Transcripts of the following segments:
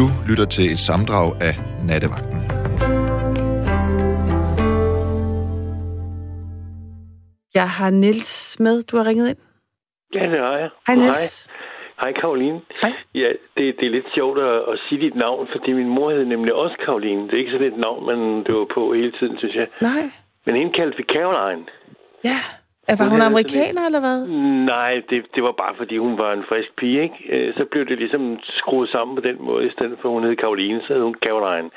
Du lytter til et samdrag af Nattevagten. Jeg har Nils med. Du har ringet ind. Ja, det har jeg. Hej, Niels. Hej, Karoline. Hej. Ja, det, det er lidt sjovt at, at sige dit navn, fordi min mor hed nemlig også Karoline. Det er ikke sådan et navn, man døver på hele tiden, synes jeg. Nej. Men hende kaldte vi Caroline. Ja. Er, var Hun hun amerikaner, eller hvad? Nej, det, det var bare fordi, hun var en frisk pige, ikke? Øh, Så blev det ligesom skruet sammen på den måde, i stedet for at hun hed Karoline, så hed hun Caroline.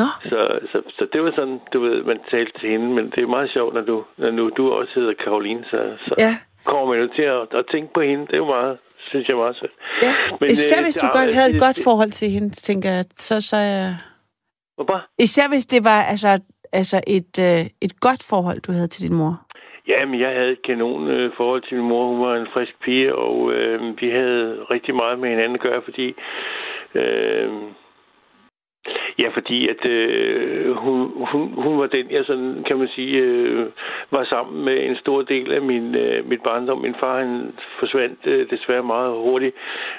Nå, Så, så, så det var sådan, du ved, man talte til hende, men det er meget sjovt, når du, når nu du også hedder Karoline, så, så ja. kommer man jo til at, at tænke på hende. Det er jo meget, synes jeg meget sødt. ja. Men, Især øh, hvis du der- godt havde et godt forhold til hende, tænker jeg, så, så jeg... Hvorfor? Især hvis det var altså, altså et, øh, et godt forhold, du havde til din mor. Jamen, jeg havde et kanon øh, forhold til min mor. Hun var en frisk pige, og øh, vi havde rigtig meget med hinanden at gøre, fordi... Øh, ja, fordi at øh, hun, hun, hun var den, jeg sådan, kan man sige, øh, var sammen med en stor del af min, øh, mit barndom. Min far, han forsvandt øh, desværre meget hurtigt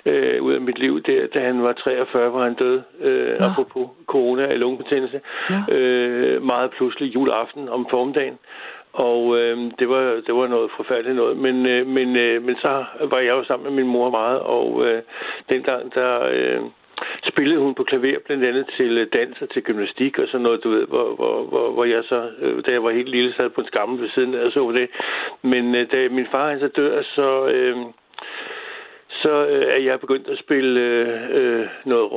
øh, ud af mit liv. Der, da han var 43, var han død, øh, Nå. apropos corona og lungebetændelse. Nå. Øh, meget pludselig juleaften om formiddagen. Og øh, det, var, det var noget forfærdeligt noget. Men, øh, men, øh, men så var jeg jo sammen med min mor meget, og øh, dengang der øh, spillede hun på klaver blandt andet til øh, dans og til gymnastik og sådan noget, du ved, hvor, hvor, hvor, hvor jeg så, øh, da jeg var helt lille, sad på en skammel ved siden af og så det. Men øh, da min far han så dør, så... Øh, så øh, er jeg begyndt at spille øh, øh, noget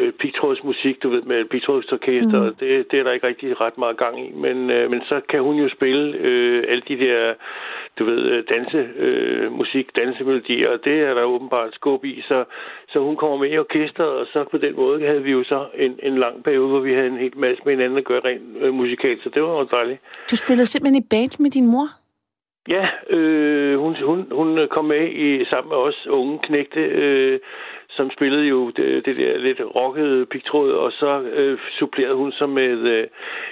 øh, pigtrådsmusik, du ved, med pigtrådsorkester, mm. og det, det er der ikke rigtig ret meget gang i. Men, øh, men så kan hun jo spille øh, alle de der, du ved, øh, danse, øh, musik, dansemelodier, og det er der åbenbart skub i. Så, så hun kommer med i orkestret, og så på den måde havde vi jo så en, en lang periode, hvor vi havde en hel masse med hinanden at gøre rent øh, musikalt, så det var jo dejligt. Du spillede simpelthen i band med din mor? Ja, øh, hun, hun, hun kom med i sammen med os unge knægte, øh, som spillede jo det, det der lidt rockede pigtråd, og så øh, supplerede hun så med øh,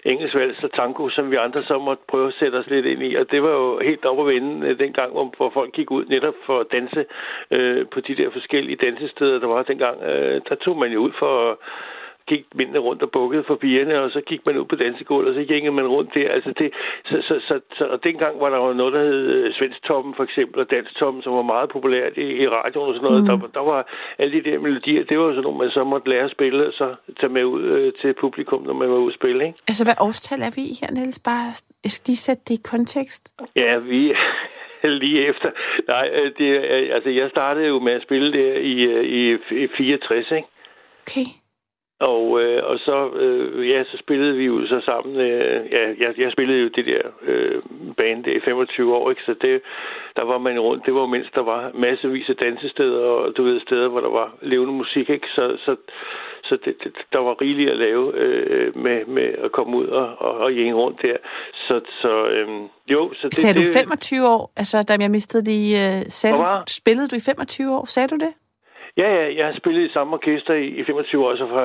engelsk vals og tango, som vi andre så måtte prøve at sætte os lidt ind i. Og det var jo helt op at vende øh, dengang, hvor, hvor folk gik ud netop for at danse øh, på de der forskellige dansesteder, der var dengang. Øh, der tog man jo ud for at gik mændene rundt og bukkede for pigerne, og så gik man ud på dansegulvet, og så gik man rundt der. Altså det, så, så, så, så, og dengang var der jo noget, der hed øh, Svensktoppen for eksempel, og Danstoppen, som var meget populært i, i radioen og sådan noget. Mm. Der, der var alle de der melodier, det var jo sådan nogle, man så måtte lære at spille, og så tage med ud øh, til publikum, når man var ude at spille, ikke? Altså, hvad årstal er vi i her, Niels? Bare, jeg skal lige sætte det i kontekst. Ja, vi lige efter. Nej, øh, det, altså jeg startede jo med at spille der i, øh, i, i 64, ikke? Okay. Og, øh, og så, øh, ja, så spillede vi jo så sammen. Øh, ja, jeg, jeg spillede jo det der øh, band i 25 år, ikke? Så det, der var man rundt. Det var mens der var massevis af dansesteder, og du ved, steder, hvor der var levende musik, ikke? Så, så, så det, det, der var rigeligt at lave øh, med, med at komme ud og, og, og jænge rundt der. Så, så øh, jo, så det... Sagde du det, 25 år? Altså, da jeg mistede det i... Uh, sagde du, spillede du i 25 år? Sagde du det? Ja, ja, jeg har spillet i samme orkester i, i 25 år, så fra,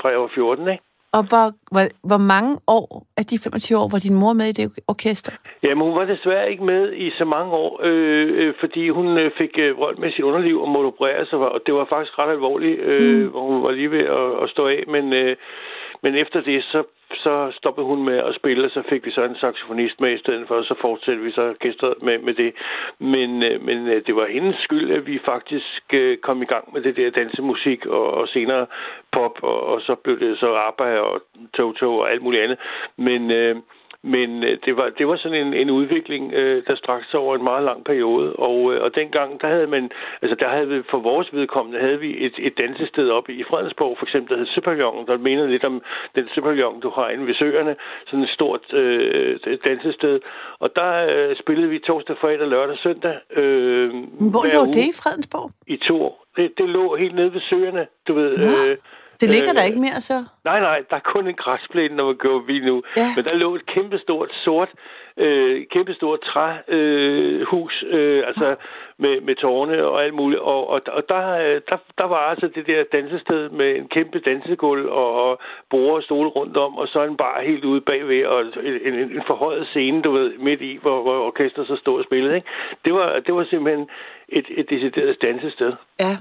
fra jeg var 14, ikke? Og hvor, hvor, hvor mange år af de 25 år var din mor med i det orkester? Jamen, hun var desværre ikke med i så mange år, øh, øh, fordi hun øh, fik øh, vold med sit underliv og måtte operere sig, og det var faktisk ret alvorligt, øh, mm. hvor hun var lige ved at, at stå af, men, øh, men efter det, så, så stoppede hun med at spille, og så fik vi så en saxofonist med i stedet for, og så fortsatte vi så orkestret med, med det. Men, øh, men øh, det var hendes skyld, at vi faktisk øh, kom i gang med det der dansemusik, og, og senere pop, og, og så blev det så arbejde og Toto og alt muligt andet. Men... Øh, men øh, det var, det var sådan en, en udvikling, øh, der strakte sig over en meget lang periode. Og, øh, og dengang, der havde man, altså der havde vi, for vores vedkommende, havde vi et, et dansested oppe i Fredensborg, for eksempel, der hed Søpavillon, der minder lidt om den Søpavillon, du har inde ved søerne. Sådan et stort øh, dansested. Og der øh, spillede vi torsdag, fredag, lørdag, søndag. Øh, Hvor lå uge det i Fredensborg? I to år. Det, det lå helt nede ved søerne, du ved. Nå. Øh, Det ligger Øh, der ikke mere, så? Nej, nej, der er kun en græsplæne, når man går forbi nu. Ja. Men der lå et kæmpestort sort, øh, kæmpestort træhus, øh, hus, øh, altså med, med tårne og alt muligt. Og, og, og der, øh, der, der var altså det der dansested med en kæmpe dansegulv og, og borde og stole rundt om, og så en bar helt ude bagved, og en, en, en forhøjet scene, du ved, midt i, hvor, hvor orkestret så stod og spillede. Ikke? Det, var, det var simpelthen et, et decideret dansested. Ja.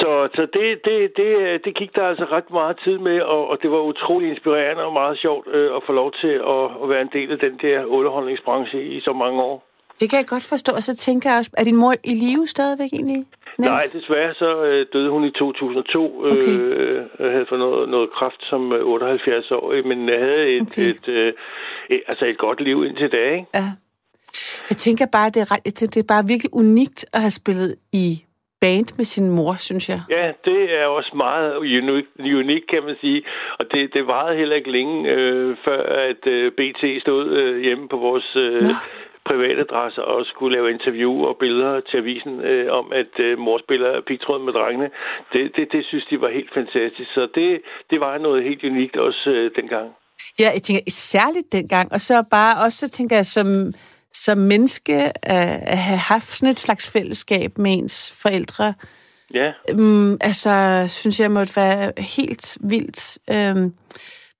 Så, så det, det, det, det gik der altså ret meget tid med, og, og det var utrolig inspirerende og meget sjovt øh, at få lov til at, at være en del af den der underholdningsbranche i så mange år. Det kan jeg godt forstå, og så tænker jeg også, er din mor i live stadigvæk egentlig? Niels? Nej, desværre så øh, døde hun i 2002. Øh, okay. Øh, havde fået noget, noget kraft som 78-årig, men havde et, okay. et, øh, et, altså et godt liv indtil da, ikke? Ja. Jeg tænker bare, det er, det er bare virkelig unikt at have spillet i band med sin mor, synes jeg. Ja, det er også meget unik, kan man sige. Og det, det varede heller ikke længe, øh, før at øh, BT stod øh, hjemme på vores øh, privatadresse og skulle lave interview og billeder til avisen øh, om, at øh, mor spiller pigtråd med drengene. Det, det, det synes de var helt fantastisk. Så det, det var noget helt unikt også øh, dengang. Ja, jeg tænker særligt dengang. Og så bare også, så tænker jeg, som som menneske at, at have haft sådan et slags fællesskab med ens forældre, ja. um, altså, synes jeg måtte være helt vildt um,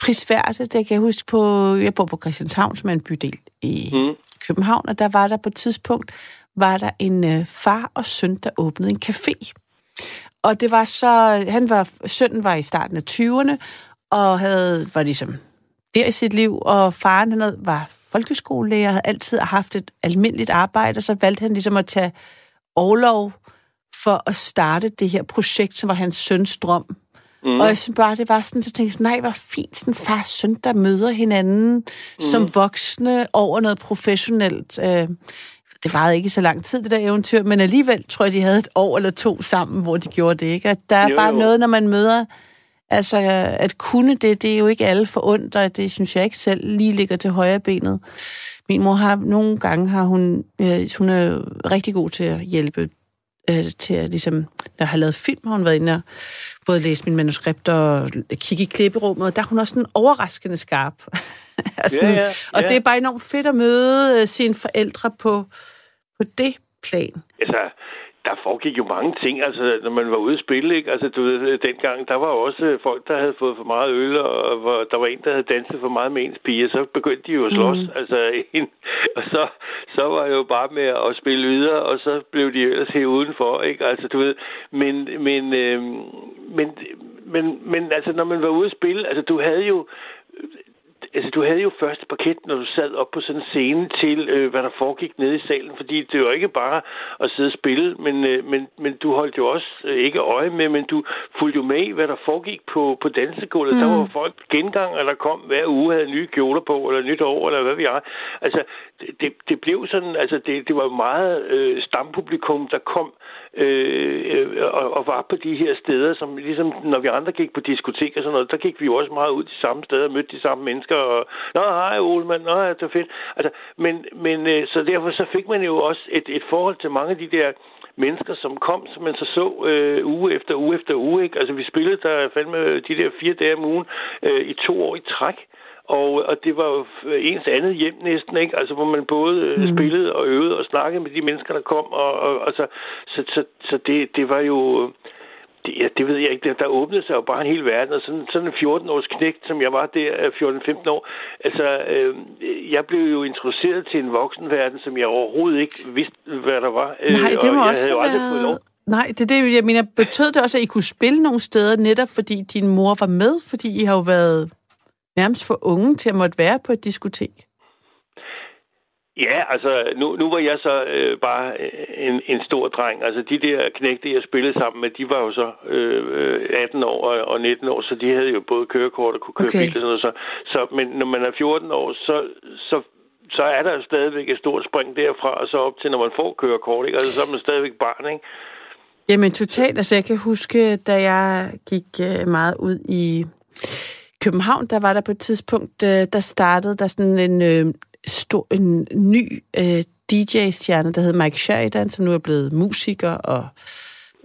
prisværdigt. Det kan jeg huske på, jeg bor på Christianshavn, som er en bydel i mm. København, og der var der på et tidspunkt, var der en uh, far og søn, der åbnede en café. Og det var så, han var, sønnen var i starten af 20'erne, og havde, var ligesom der i sit liv, og faren han var folkeskolelærer, havde altid haft et almindeligt arbejde, og så valgte han ligesom at tage overlov for at starte det her projekt, som var hans søns drøm. Mm. Og jeg synes bare, det var sådan, så tænkte jeg nej, hvor fint, sådan far og søn, der møder hinanden mm. som voksne over noget professionelt. Øh, det varede ikke så lang tid, det der eventyr, men alligevel tror jeg, de havde et år eller to sammen, hvor de gjorde det. Ikke? Og der er jo, bare jo. noget, når man møder Altså, at kunne det, det er jo ikke alle for ondt, og det synes jeg ikke selv lige ligger til højre benet. Min mor har nogle gange, har hun, øh, hun er rigtig god til at hjælpe øh, til at ligesom, når jeg har lavet film, har hun været inde og både læst min manuskript og kigge i klipperummet, og der er hun også sådan overraskende skarp. altså, ja, ja, ja. Og det er bare enormt fedt at møde øh, sine forældre på, på det plan. Altså, der foregik jo mange ting, altså når man var ude at spille, ikke? Altså du ved, dengang, der var også folk, der havde fået for meget øl, og hvor der var en, der havde danset for meget med ens pige, så begyndte de jo at slås, mm. altså, en, og så, så var jeg jo bare med at spille videre, og så blev de ellers her udenfor, ikke? Altså du ved, men, men, øh, men, men, men altså når man var ude at spille, altså du havde jo, altså, du havde jo første parket, når du sad op på sådan en scene til, øh, hvad der foregik nede i salen, fordi det var ikke bare at sidde og spille, men, øh, men, men du holdt jo også øh, ikke øje med, men du fulgte jo med i, hvad der foregik på, på dansegulvet. Mm. Der var folk gengang, eller kom hver uge, havde nye kjoler på, eller nyt år, eller hvad vi har. Altså, det, det blev sådan, altså, det, det var meget øh, stampublikum, der kom Øh, øh, og, og var på de her steder, som ligesom, når vi andre gik på diskotek og sådan noget, der gik vi jo også meget ud de samme steder og mødte de samme mennesker, og nå, hej Ole, nå, det er fedt. Altså, men, men øh, så derfor så fik man jo også et, et forhold til mange af de der mennesker, som kom, som man så så øh, uge efter uge efter uge. Ikke? Altså, vi spillede der fandme de der fire dage om ugen øh, i to år i træk. Og, og det var jo ens andet hjem næsten, ikke? Altså, hvor man både øh, mm. spillede og øvede og snakkede med de mennesker, der kom. Og, og, og så, så, så, så det, det var jo... Det, ja, det ved jeg ikke. Der, åbnede sig jo bare en hel verden. Og sådan, sådan en 14-års knægt, som jeg var der, 14-15 år, altså, øh, jeg blev jo introduceret til en voksenverden, som jeg overhovedet ikke vidste, hvad der var. Øh, Nej, det må og også jeg havde været... lov. Nej, det er det, jeg mener. Betød det også, at I kunne spille nogle steder, netop fordi din mor var med? Fordi I har jo været nærmest for unge til at måtte være på et diskotek? Ja, altså nu, nu var jeg så øh, bare en, en stor dreng. Altså de der knægte, jeg spillede sammen med, de var jo så øh, 18 år og, og 19 år, så de havde jo både kørekort og kunne køre okay. bil og sådan noget. Så, så, men når man er 14 år, så, så, så er der jo stadigvæk et stort spring derfra, og så op til, når man får kørekort. Ikke? Altså så er man stadigvæk barn, ikke? Jamen totalt. Altså jeg kan huske, da jeg gik øh, meget ud i København, der var der på et tidspunkt, øh, der startede der sådan en, øh, stor, en ny øh, DJ-stjerne, der hed Mike Sheridan, som nu er blevet musiker og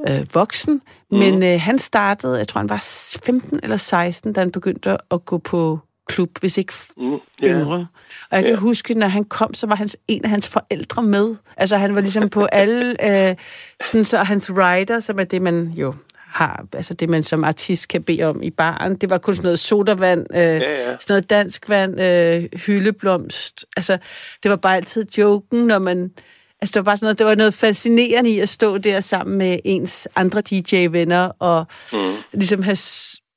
øh, voksen. Mm. Men øh, han startede, jeg tror han var 15 eller 16, da han begyndte at gå på klub, hvis ikke mm, yeah. yngre. Og jeg kan yeah. huske, når han kom, så var hans, en af hans forældre med. Altså han var ligesom på alle, øh, sådan så hans rider, som er det, man jo har, altså det, man som artist kan bede om i baren. Det var kun sådan noget sodavand, øh, ja, ja. sådan noget dansk vand, øh, hyldeblomst. Altså, det var bare altid joken, når man Altså, det var bare sådan noget, det var noget fascinerende i at stå der sammen med ens andre DJ-venner og mm. ligesom have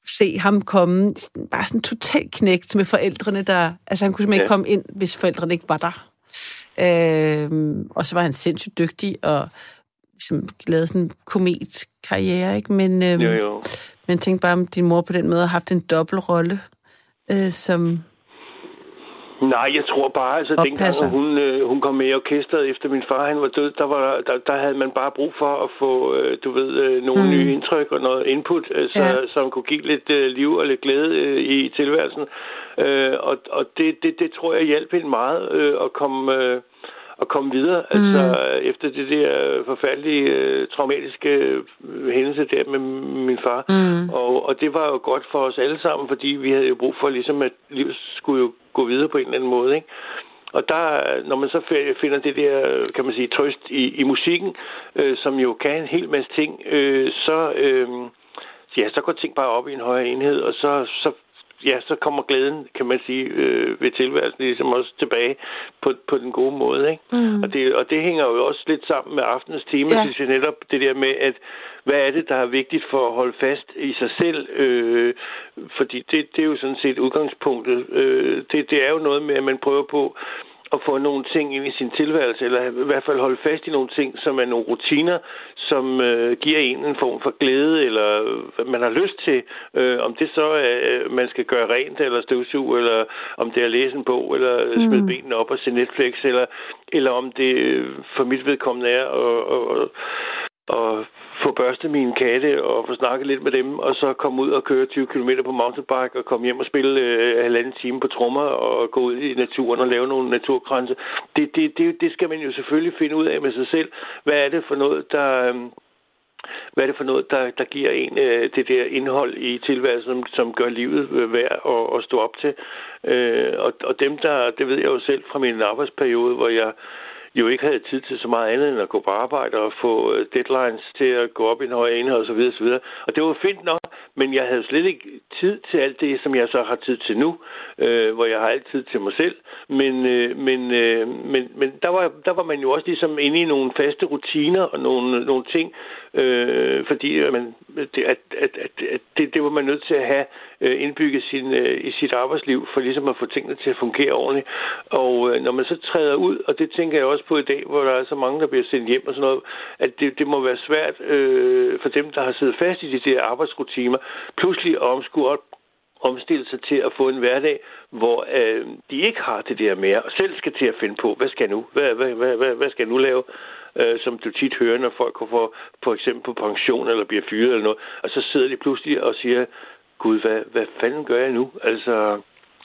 se ham komme, bare sådan totalt knægt med forældrene, der... Altså, han kunne simpelthen ja. ikke komme ind, hvis forældrene ikke var der. Øh, og så var han sindssygt dygtig og ligesom, lavede sådan en komet-karriere, ikke? Men, øh, jo, jo. men tænk bare, om din mor på den måde har haft en dobbeltrolle, øh, som Nej, jeg tror bare, altså dengang hun, øh, hun kom med i orkestret efter min far han var død, der, var, der, der havde man bare brug for at få, øh, du ved, øh, nogle mm. nye indtryk og noget input, øh, så, ja. som kunne give lidt øh, liv og lidt glæde øh, i tilværelsen. Øh, og og det, det, det tror jeg hjalp hende meget øh, at komme... Øh, at komme videre. Mm. Altså efter det der forfærdelige, uh, traumatiske øh, hændelse der med min far. Mm. Og, og det var jo godt for os alle sammen, fordi vi havde jo brug for ligesom, at livet skulle jo gå videre på en eller anden måde. Ikke? Og der, når man så finder det der, kan man sige, trøst i, i musikken, øh, som jo kan en hel masse ting, øh, så, øh, ja, så går ting bare op i en højere enhed, og så, så ja, så kommer glæden, kan man sige, øh, ved tilværelsen ligesom også tilbage på, på den gode måde. Ikke? Mm. Og, det, og det hænger jo også lidt sammen med aftenens tema, ja. synes jeg netop, det der med, at hvad er det, der er vigtigt for at holde fast i sig selv? Øh, fordi det, det er jo sådan set udgangspunktet. Øh, det, det er jo noget med, at man prøver på at få nogle ting ind i sin tilværelse, eller i hvert fald holde fast i nogle ting, som er nogle rutiner, som øh, giver en en form for glæde, eller hvad man har lyst til. Øh, om det så er, øh, man skal gøre rent, eller støvsuge, eller om det er at læse en bog, eller mm. smide benene op og se Netflix, eller, eller om det øh, for mit vedkommende er at, at, at, at få børstet mine katte og få snakket lidt med dem, og så komme ud og køre 20 km på mountainbike og komme hjem og spille øh, halvanden time på trommer og gå ud i naturen og lave nogle naturkranse. Det, det, det, det skal man jo selvfølgelig finde ud af med sig selv. Hvad er det for noget, der... Øh, hvad er det for noget, der, der giver en øh, det der indhold i tilværelsen, som, som gør livet øh, værd at, at stå op til. Øh, og, og dem, der, det ved jeg jo selv fra min arbejdsperiode, hvor jeg jo ikke havde tid til så meget andet end at gå på arbejde og få øh, deadlines til at gå op i en høj og så videre. Og det var fint nok, men jeg havde slet ikke tid til alt det, som jeg så har tid til nu, øh, hvor jeg har altid til mig selv. Men, øh, men, øh, men, men der, var, der var man jo også ligesom inde i nogle faste rutiner og nogle, nogle ting, øh, fordi man, det, at, at, at, at det, det var man nødt til at have øh, indbygget sin, øh, i sit arbejdsliv, for ligesom at få tingene til at fungere ordentligt. Og øh, når man så træder ud, og det tænker jeg også på i dag, hvor der er så mange, der bliver sendt hjem og sådan noget, at det, det må være svært øh, for dem, der har siddet fast i de der arbejdsrutiner, pludselig at omskue op, omstille sig til at få en hverdag, hvor øh, de ikke har det der mere, og selv skal til at finde på, hvad skal jeg nu? Hvad, hvad, hvad, hvad, hvad skal jeg nu lave? Øh, som du tit hører, når folk går for, for eksempel på pension eller bliver fyret eller noget, og så sidder de pludselig og siger, gud, hvad, hvad fanden gør jeg nu? Altså,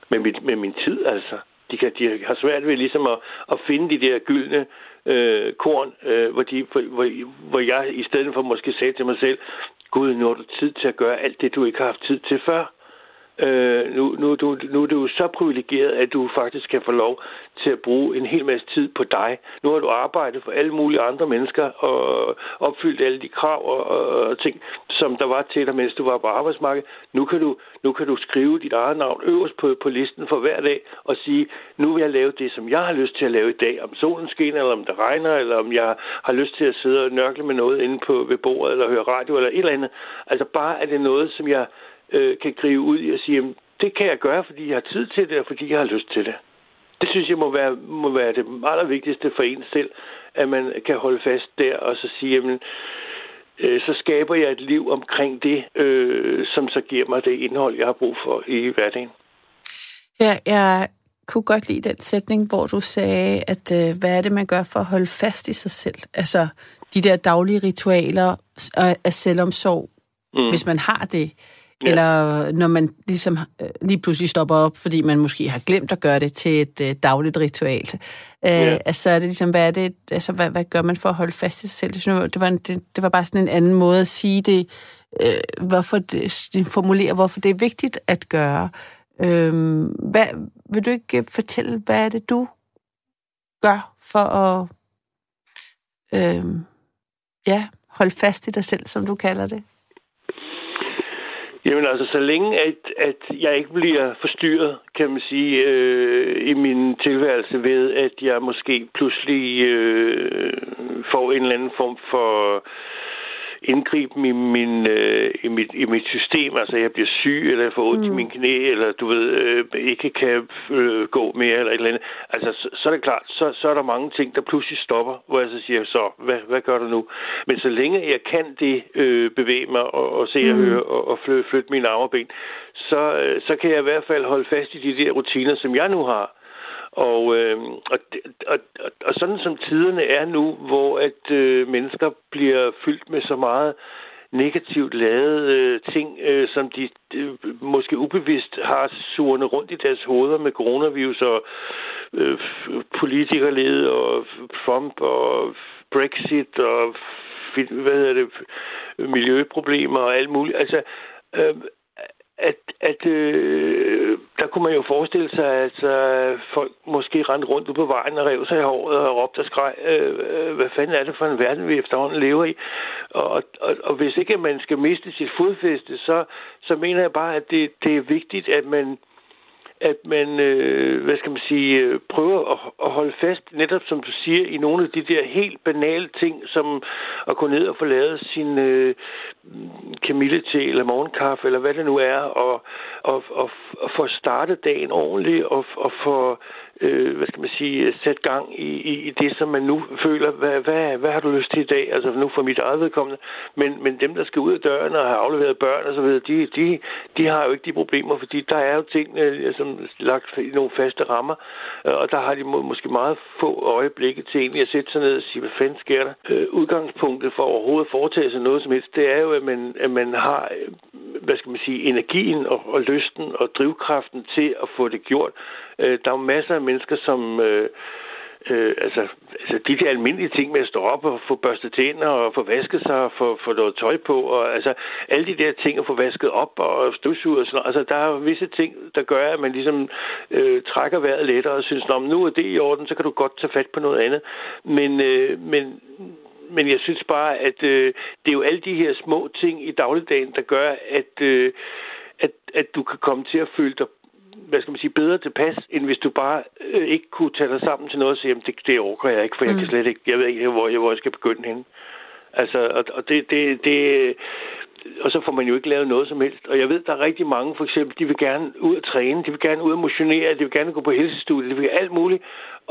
med, mit, med min tid, altså. De, kan, de har svært ved ligesom at, at finde de der gyldne øh, korn, øh, hvor, de, hvor, hvor jeg i stedet for måske sagde til mig selv, Gud, nu har du tid til at gøre alt det, du ikke har haft tid til før. Øh, nu, nu, du, nu er du så privilegeret, at du faktisk kan få lov til at bruge en hel masse tid på dig. Nu har du arbejdet for alle mulige andre mennesker og opfyldt alle de krav og, og ting, som der var til dig, mens du var på arbejdsmarkedet. Nu kan du, nu kan du skrive dit eget navn øverst på, på listen for hver dag og sige, nu vil jeg lave det, som jeg har lyst til at lave i dag. Om solen skinner, eller om det regner, eller om jeg har lyst til at sidde og nørkle med noget inde på, ved bordet, eller høre radio, eller et eller andet. Altså bare er det noget, som jeg øh, kan gribe ud i og sige, jamen, det kan jeg gøre, fordi jeg har tid til det, og fordi jeg har lyst til det. Det synes jeg må være, må være det allervigtigste for en selv, at man kan holde fast der og så sige, jamen, øh, så skaber jeg et liv omkring det, øh, som så giver mig det indhold, jeg har brug for i hverdagen. Ja, jeg kunne godt lide den sætning, hvor du sagde, at øh, hvad er det, man gør for at holde fast i sig selv? Altså, de der daglige ritualer af selvomsorg, mm. hvis man har det. Ja. Eller når man ligesom øh, lige pludselig stopper op, fordi man måske har glemt at gøre det til et øh, dagligt ritual. Øh, ja. Altså er det ligesom, hvad er det, altså hvad, hvad gør man for at holde fast i sig selv? Det, synes det, var en, det, det var bare sådan en anden måde at sige det, øh, hvorfor det, formulere, hvorfor det er vigtigt at gøre. Øh, hvad, vil du ikke fortælle, hvad er det, du gør for at øh, ja, holde fast i dig selv, som du kalder det? Jamen altså, så længe at, at jeg ikke bliver forstyrret, kan man sige, øh, i min tilværelse ved, at jeg måske pludselig øh, får en eller anden form for øh, indgriben i, min, øh, i, mit, i mit system. Altså, jeg bliver syg, eller jeg får ondt mm. i min knæ, eller du ved, øh, ikke kan øh, gå mere, eller et eller andet. Altså, så, så er det klart, så, så er der mange ting, der pludselig stopper, hvor jeg så siger, så, hvad, hvad gør du nu? Men så længe jeg kan det, øh, bevæge mig og, og se og mm. høre og, og flytte, flytte mine arme og ben, så, øh, så kan jeg i hvert fald holde fast i de der rutiner, som jeg nu har og, øh, og, og, og, og sådan som tiderne er nu, hvor at øh, mennesker bliver fyldt med så meget negativt lavede øh, ting, øh, som de øh, måske ubevidst har surende rundt i deres hoveder med coronavirus og øh, politikerled og Trump og Brexit og hvad hedder det, miljøproblemer og alt muligt. Altså, øh, at, at øh, der kunne man jo forestille sig, at øh, folk måske rendte rundt ude på vejen og rev sig i håret og råbte og skreg, øh, øh, hvad fanden er det for en verden, vi efterhånden lever i? Og, og, og hvis ikke man skal miste sit fodfæste, så, så mener jeg bare, at det, det er vigtigt, at man at man, øh, hvad skal man sige, øh, prøver at, at holde fast, netop som du siger, i nogle af de der helt banale ting, som at gå ned og få lavet sin øh, kamillete eller morgenkaffe, eller hvad det nu er, og, og, og, og få startet dagen ordentligt, og, og få øh, hvad skal man sige, øh, sæt gang i, i, i det, som man nu føler, hvad, hvad, hvad har du lyst til i dag? Altså nu for mit eget vedkommende. Men, men dem, der skal ud af døren og har afleveret børn og så videre, de, de, de har jo ikke de problemer, fordi der er jo ting, øh, som lagt i nogle faste rammer, øh, og der har de må, måske meget få øjeblikke til egentlig at sætte sig ned og sige, hvad fanden sker der? Øh, udgangspunktet for overhovedet at foretage sig noget som helst, det er jo, at man, at man har, øh, hvad skal man sige, energien og, og lysten og drivkraften til at få det gjort. Øh, der er jo masser af mennesker, som... Øh, Øh, altså, altså, de der almindelige ting med at stå op og få børstet tænder og få vasket sig og få, få noget tøj på, og altså alle de der ting at få vasket op og støvsuget og sådan noget. Altså, der er visse ting, der gør, at man ligesom øh, trækker vejret lettere og synes, om nu er det i orden, så kan du godt tage fat på noget andet. Men, øh, men men jeg synes bare, at øh, det er jo alle de her små ting i dagligdagen, der gør, at, øh, at, at du kan komme til at føle dig hvad skal man sige, bedre tilpas, end hvis du bare øh, ikke kunne tage dig sammen til noget og sige, det, det overgår jeg ikke, for jeg mm. kan slet ikke, jeg ved ikke, hvor jeg, hvor jeg skal begynde henne. Altså, og, og det, det, det, og så får man jo ikke lavet noget som helst. Og jeg ved, der er rigtig mange, for eksempel, de vil gerne ud og træne, de vil gerne ud og motionere, de vil gerne gå på helsestudiet, de vil alt muligt.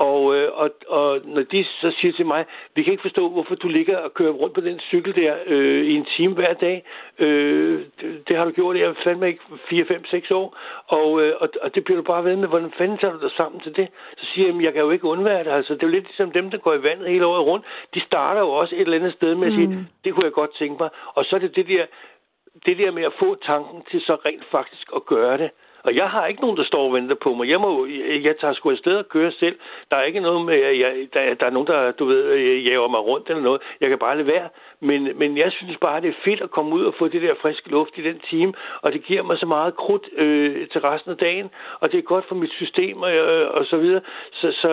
Og, øh, og, og når de så siger til mig, vi kan ikke forstå, hvorfor du ligger og kører rundt på den cykel der øh, i en time hver dag. Øh, det, det har du gjort, jeg fandme ikke 4, 5, 6 år. Og, øh, og, og det bliver du bare ved med, hvordan fanden tager du dig sammen til det? Så siger jeg, jeg kan jo ikke undvære det. Altså, det er jo lidt ligesom dem, der går i vandet hele året rundt. De starter jo også et eller andet sted med at sige, mm. det kunne jeg godt tænke mig. Og så er det det der, det der med at få tanken til så rent faktisk at gøre det. Og jeg har ikke nogen, der står og venter på mig. Jeg, må, jeg tager sgu afsted og kører selv. Der er ikke noget med, at jeg, der, der er nogen, der du ved, jager mig rundt eller noget. Jeg kan bare lade være. Men, men jeg synes bare, det er fedt at komme ud og få det der friske luft i den time. Og det giver mig så meget krudt øh, til resten af dagen. Og det er godt for mit system og, øh, og så videre. Så, så,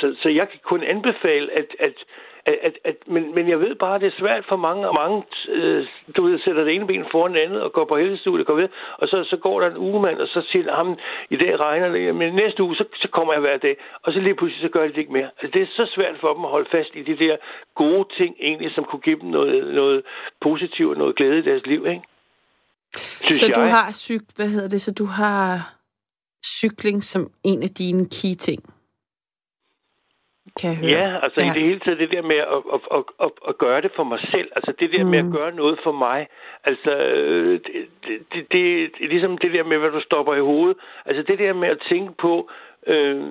så, så jeg kan kun anbefale, at, at at, at, at, men, men jeg ved bare, at det er svært for mange, og mange øh, du ved, sætter det ene ben foran det andet, og går på helsestudiet, går ved, og så, så går der en ugemand, og så siger ham, i dag regner det, men næste uge, så, så kommer jeg hver dag, og så lige pludselig, så gør de det ikke mere. Altså, det er så svært for dem at holde fast i de der gode ting, egentlig, som kunne give dem noget, noget positivt og noget glæde i deres liv, ikke? Synes så jeg. du har cyk, hvad hedder det, så du har cykling som en af dine key ting? Kan jeg høre. Ja, altså ja. i det hele taget det der med at, at, at, at, at gøre det for mig selv, altså det der mm. med at mm. gøre noget for mig, altså det, det, det, det ligesom det der med, hvad du stopper i hovedet, altså det der med at tænke på, øh,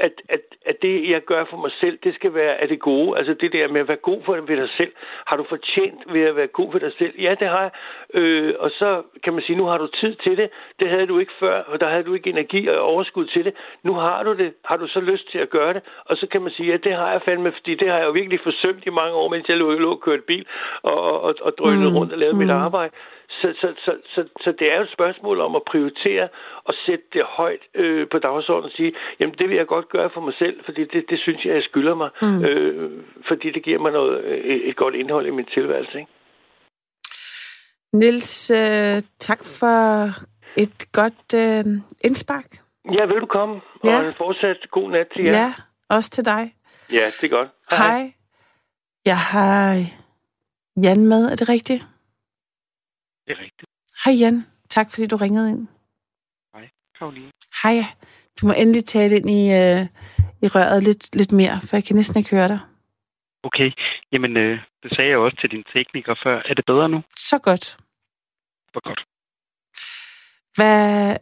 at, at, at det, jeg gør for mig selv, det skal være af det gode. Altså det der med at være god for ved dig selv. Har du fortjent ved at være god for dig selv? Ja, det har jeg. Øh, og så kan man sige, nu har du tid til det. Det havde du ikke før, og der havde du ikke energi og overskud til det. Nu har du det. Har du så lyst til at gøre det? Og så kan man sige, ja, det har jeg fandme, fordi det har jeg jo virkelig forsømt i mange år, mens jeg lå, og kørte bil og, og, og drønede mm. rundt og lavede mm. mit arbejde. Så, så, så, så, så det er jo et spørgsmål om at prioritere og sætte det højt øh, på dagsordenen og sige, jamen det vil jeg godt gøre for mig selv, fordi det, det synes jeg, jeg skylder mig, mm. øh, fordi det giver mig noget, et, et godt indhold i min tilværelse. Ikke? Nils, øh, tak for et godt øh, indspark. Ja, velkommen. Ja. Og fortsat god nat til jer. Ja, også til dig. ja det er godt. Hej. Jeg har Jan med, er det rigtigt? Det er rigtigt. Hej Jan, tak fordi du ringede ind. Hej, Karoline. Hej, du må endelig tale ind i, øh, i røret lidt, lidt mere, for jeg kan næsten ikke høre dig. Okay, jamen øh, det sagde jeg også til din tekniker før. Er det bedre nu? Så godt. Hvor godt. Hvad,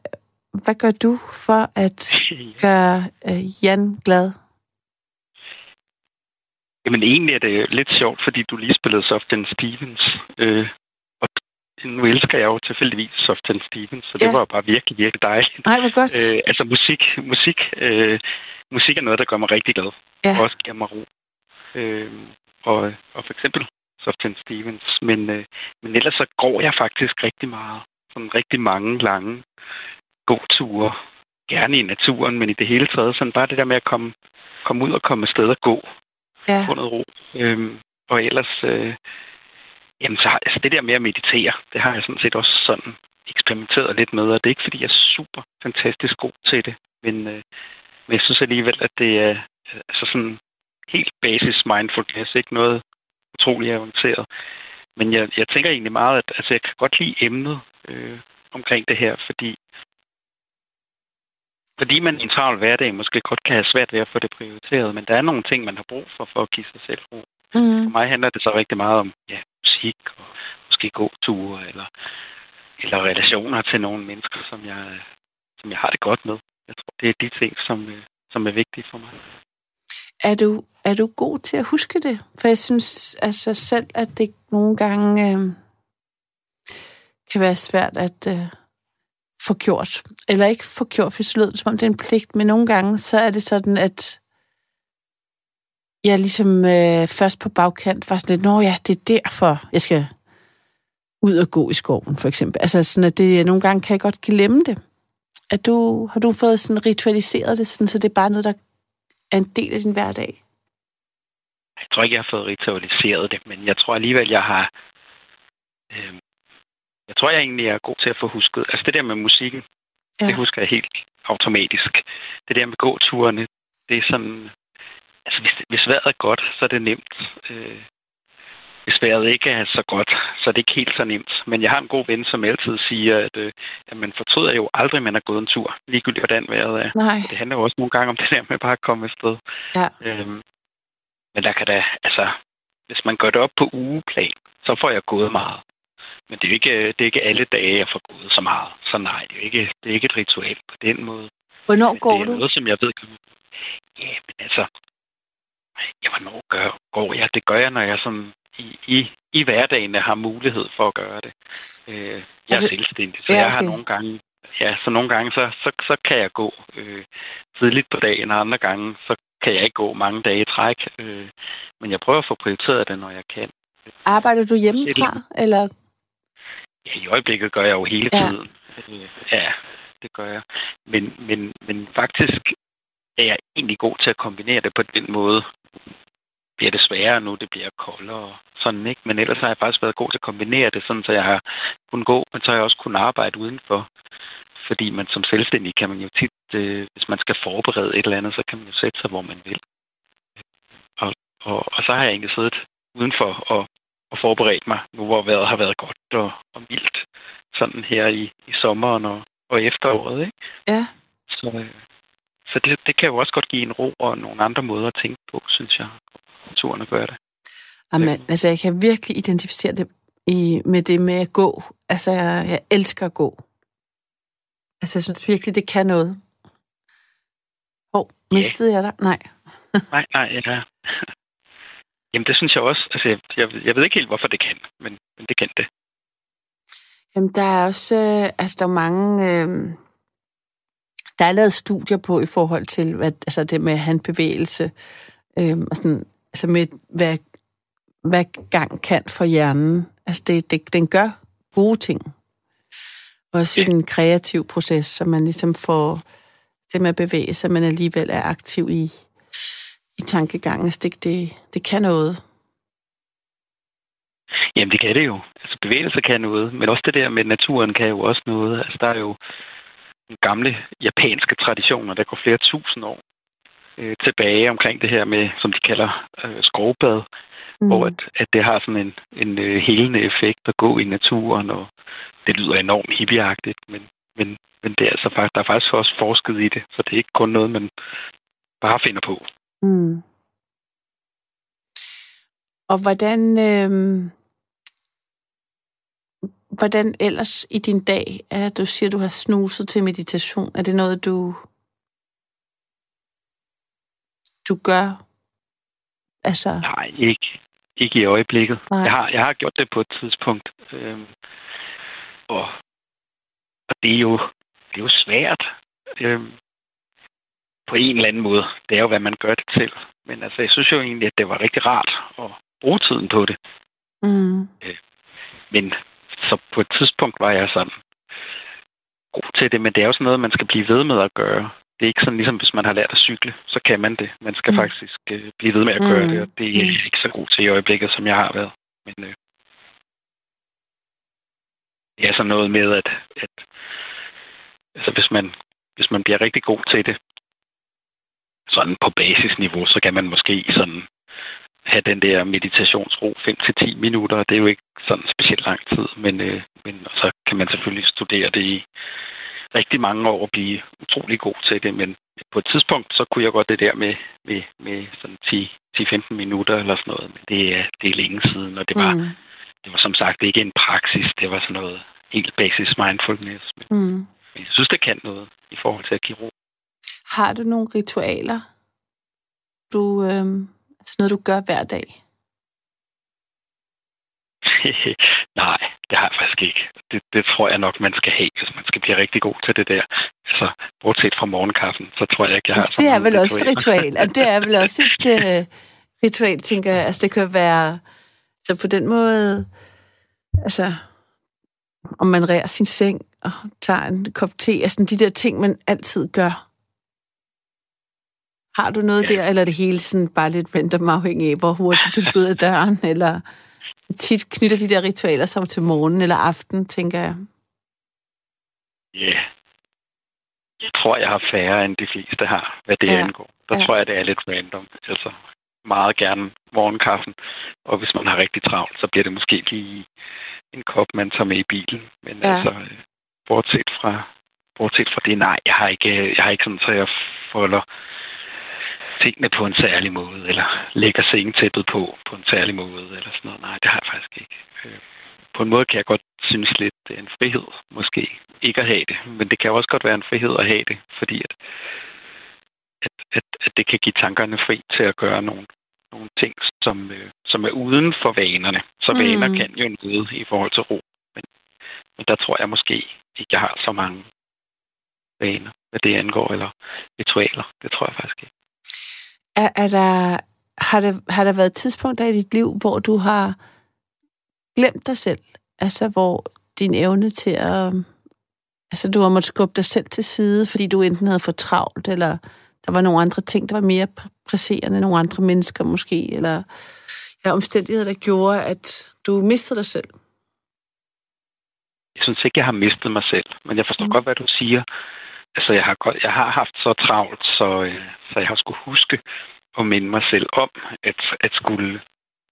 hvad gør du for at gøre øh, Jan glad? jamen egentlig er det lidt sjovt, fordi du lige spillede Soften Stevens. Øh, nu elsker jeg jo tilfældigvis Soften Stevens, så det Ja. var bare virkelig, virkelig dejligt. Nej, hvor godt. Øh, altså musik, musik, øh, musik er noget, der gør mig rigtig glad. Ja. Og også giver mig ro. Øh, og, og for eksempel Soften Stevens. Men, øh, men ellers så går jeg faktisk rigtig meget. Sådan rigtig mange lange gåture. Gerne i naturen, men i det hele taget. Sådan bare det der med at komme, komme ud og komme afsted og gå. Ja. Få noget ro. Øhm, og ellers, øh, jamen så har, altså det der med at meditere, det har jeg sådan set også sådan eksperimenteret lidt med. Og det er ikke, fordi jeg er super fantastisk god til det. Men, øh, men jeg synes alligevel, at det er øh, altså sådan helt basis mindfulness, ikke noget utroligt avanceret. Men jeg, jeg tænker egentlig meget, at altså, jeg kan godt lide emnet øh, omkring det her, fordi fordi man i en travl hverdag måske godt kan have svært ved at få det prioriteret, men der er nogle ting, man har brug for, for at give sig selv ro. For Mm. mig handler det så rigtig meget om ja, musik og måske gåture eller, eller relationer til nogle mennesker, som jeg, som jeg har det godt med. Jeg tror, det er de ting, som, øh, som er vigtige for mig. Er du, er du god til at huske det? For jeg synes altså selv, at det nogle gange øh, kan være svært at øh, få gjort. Eller ikke få gjort, for så lød det, som om det er en pligt. Men nogle gange, så er det sådan, at jeg ligesom øh, først på bagkant var sådan lidt, Nå ja, det er derfor, jeg skal ud og gå i skoven, for eksempel. Altså sådan, at det, nogle gange kan jeg godt glemme det. At du, har du fået sådan ritualiseret det, sådan, så det er bare noget, der er en del af din hverdag? Jeg tror ikke, jeg har fået ritualiseret det, men jeg tror alligevel, jeg har... Øh, jeg tror jeg egentlig, er god til at få husket. Altså det der med musikken, ja. det husker jeg helt automatisk. Det der med gåturene, det er sådan... Altså hvis, hvis vejret er godt, så er det nemt. Øh, hvis vejret ikke er så godt, så er det ikke helt så nemt. Men jeg har en god ven, som altid siger, at, øh, at man fortryder jo aldrig, at man har gået en tur, ligegyldigt hvordan vejret er. Nej. Det handler jo også nogle gange om det der med bare at komme afsted. Ja. Øhm, men der kan da, altså, hvis man gør det op på ugeplan, så får jeg gået meget. Men det er ikke, det er ikke alle dage, jeg får gået så meget. Så nej, det er ikke, det er ikke et ritual på den måde. Hvornår Men går det er du? noget, som jeg ved. Ja, men altså, ja, hvornår gør, går jeg? Det gør jeg, når jeg sådan i, i, i hverdagen har mulighed for at gøre det. Øh, jeg er det- selvstændig, så Ja, jeg har okay. nogle gange, ja, så nogle gange, så, så, så kan jeg gå øh, tidligt på dagen, og andre gange, så kan jeg ikke gå mange dage i træk. Øh, men jeg prøver at få prioriteret det, når jeg kan. Arbejder du hjemmefra? Eller? Ja, i øjeblikket gør jeg jo hele Ja. tiden. Øh, ja, det gør jeg. Men, men, men faktisk er jeg egentlig god til at kombinere det på den måde. Bliver det sværere nu, det bliver koldere og sådan, ikke? Men ellers har jeg faktisk været god til at kombinere det, sådan så jeg har kunnet gå, men så har jeg også kunnet arbejde udenfor. Fordi man som selvstændig kan man jo tit, øh, hvis man skal forberede et eller andet, så kan man jo sætte sig, hvor man vil. Og, og, og så har jeg egentlig siddet udenfor og, og forberedt mig, nu hvor vejret har været godt og, og mildt, sådan her i, i sommeren og, og efteråret. Ikke? Ja. Så, øh, så det, det kan jo også godt give en ro og nogle andre måder at tænke på, synes jeg. Turen at gøre det. Jamen, altså, jeg kan virkelig identificere det i, med det med at gå. Altså, jeg, jeg elsker at gå. Altså, jeg synes virkelig, det kan noget. Åh, oh, mistede jeg dig? Nej. Nej, nej, ja. Jamen, det synes jeg også. Altså, jeg, jeg, jeg ved ikke helt, hvorfor det kan, men, men det kan det. Jamen, der er også, øh, altså, der er mange, øh, der er lavet studier på i forhold til, hvad, altså det med handbevægelse, øh, og sådan, altså med, hvad, hvad gang kan for hjernen. Altså, det, det, den gør gode ting. Også i den kreative proces, så man ligesom får det med at bevæge sig, men alligevel er aktiv i, i tankegangen. Altså, det, det, det kan noget. Jamen, det kan det jo. Altså, bevægelse kan noget, men også det der med naturen kan jo også noget. Altså, der er jo gamle japanske traditioner, der går flere tusind år øh, tilbage omkring det her med, som de kalder øh, skovbad, mm. hvor at, at det har sådan en, en øh, helende effekt at gå i naturen, og det lyder enormt hippieagtigt, men, men, men det er altså faktisk, der er faktisk også forsket i det, så det er ikke kun noget, man bare finder på. Mm. Og hvordan, øh, hvordan ellers i din dag, at du siger, du har snuset til meditation, er det noget, du, du gør? Altså... Nej, ikke, ikke i øjeblikket. Nej. Jeg, har, jeg har gjort det på et tidspunkt, øh, og, og det er jo, det er jo svært. Øh, på en eller anden måde. Det er jo, hvad man gør det til. Men altså, jeg synes jo egentlig, at det var rigtig rart at bruge tiden på det. Mm. Øh, men så på et tidspunkt var jeg sådan god til det, men det er jo sådan noget, man skal blive ved med at gøre. Det er ikke sådan, ligesom hvis man har lært at cykle, så kan man det. Man skal mm. faktisk øh, blive ved med at gøre mm. det, og det er jeg ikke så god til i øjeblikket, som jeg har været. Men øh, det er sådan noget med, at, at altså, hvis, man, hvis man bliver rigtig god til det, sådan på basisniveau, så kan man måske sådan have den der meditationsro 5-10 minutter. Det er jo ikke sådan specielt lang tid, men, øh, men så kan man selvfølgelig studere det i rigtig mange år og blive utrolig god til det. Men på et tidspunkt, så kunne jeg godt det der med, med, med sådan 10-15 minutter eller sådan noget. Men det er, det er længe siden, og det var, mm. det var som sagt ikke en praksis. Det var sådan noget helt basis mindfulness. Men, mm. men jeg synes, det kan noget i forhold til at give ro. Har du nogle ritualer, du, øh, altså noget, du gør hver dag? Nej, det har jeg faktisk ikke. Det, det tror jeg nok, man skal have, hvis man skal blive rigtig god til det der. Altså, bortset fra morgenkaffen, så tror jeg ikke, jeg har sådan Det er vel også et ritual. Og det er vel også et uh, ritual, tænker jeg. Altså, det kan være... Så på den måde... Altså, om man rærer sin seng og tager en kop te, altså de der ting, man altid gør. Har du noget ja. der, eller er det hele sådan bare lidt random afhængig af, hvor hurtigt du skal ud af døren, eller tit knytter de der ritualer sig til morgen eller aften, tænker jeg? Ja. Yeah. Jeg tror, jeg har færre, end de fleste har, hvad det ja. angår. Der ja. tror jeg, det er lidt random. Altså, meget gerne morgenkaffen. Og hvis man har rigtig travlt, så bliver det måske lige en kop, man tager med i bilen. Men ja. altså, bortset fra, bortset fra det, nej, jeg har ikke, jeg har ikke sådan, så jeg folder tingene på en særlig måde, eller lægger sengetæppet på på en særlig måde, eller sådan noget. Nej, det har jeg faktisk ikke. Øh, på en måde kan jeg godt synes lidt, det er en frihed, måske, ikke at have det. Men det kan også godt være en frihed at have det, fordi at, at, at, at det kan give tankerne fri til at gøre nogle, nogle ting, som, øh, som er uden for vanerne. Så mm. vaner kan jo noget i forhold til ro. Men, men der tror jeg måske ikke, jeg har så mange vaner, hvad det angår, eller ritualer. Det tror jeg faktisk. Er, er der, har, der, har der været tidspunkter i dit liv, hvor du har glemt dig selv? Altså, hvor din evne til at... Altså, du har måttet skubbe dig selv til side, fordi du enten havde for travlt, eller der var nogle andre ting, der var mere presserende, nogle andre mennesker måske, eller ja, omstændigheder, der gjorde, at du mistede dig selv? Jeg synes ikke, jeg har mistet mig selv, men jeg forstår mm. godt, hvad du siger altså jeg har, jeg har haft så travlt, så, øh, så jeg har skulle huske at minde mig selv om, at, at skulle,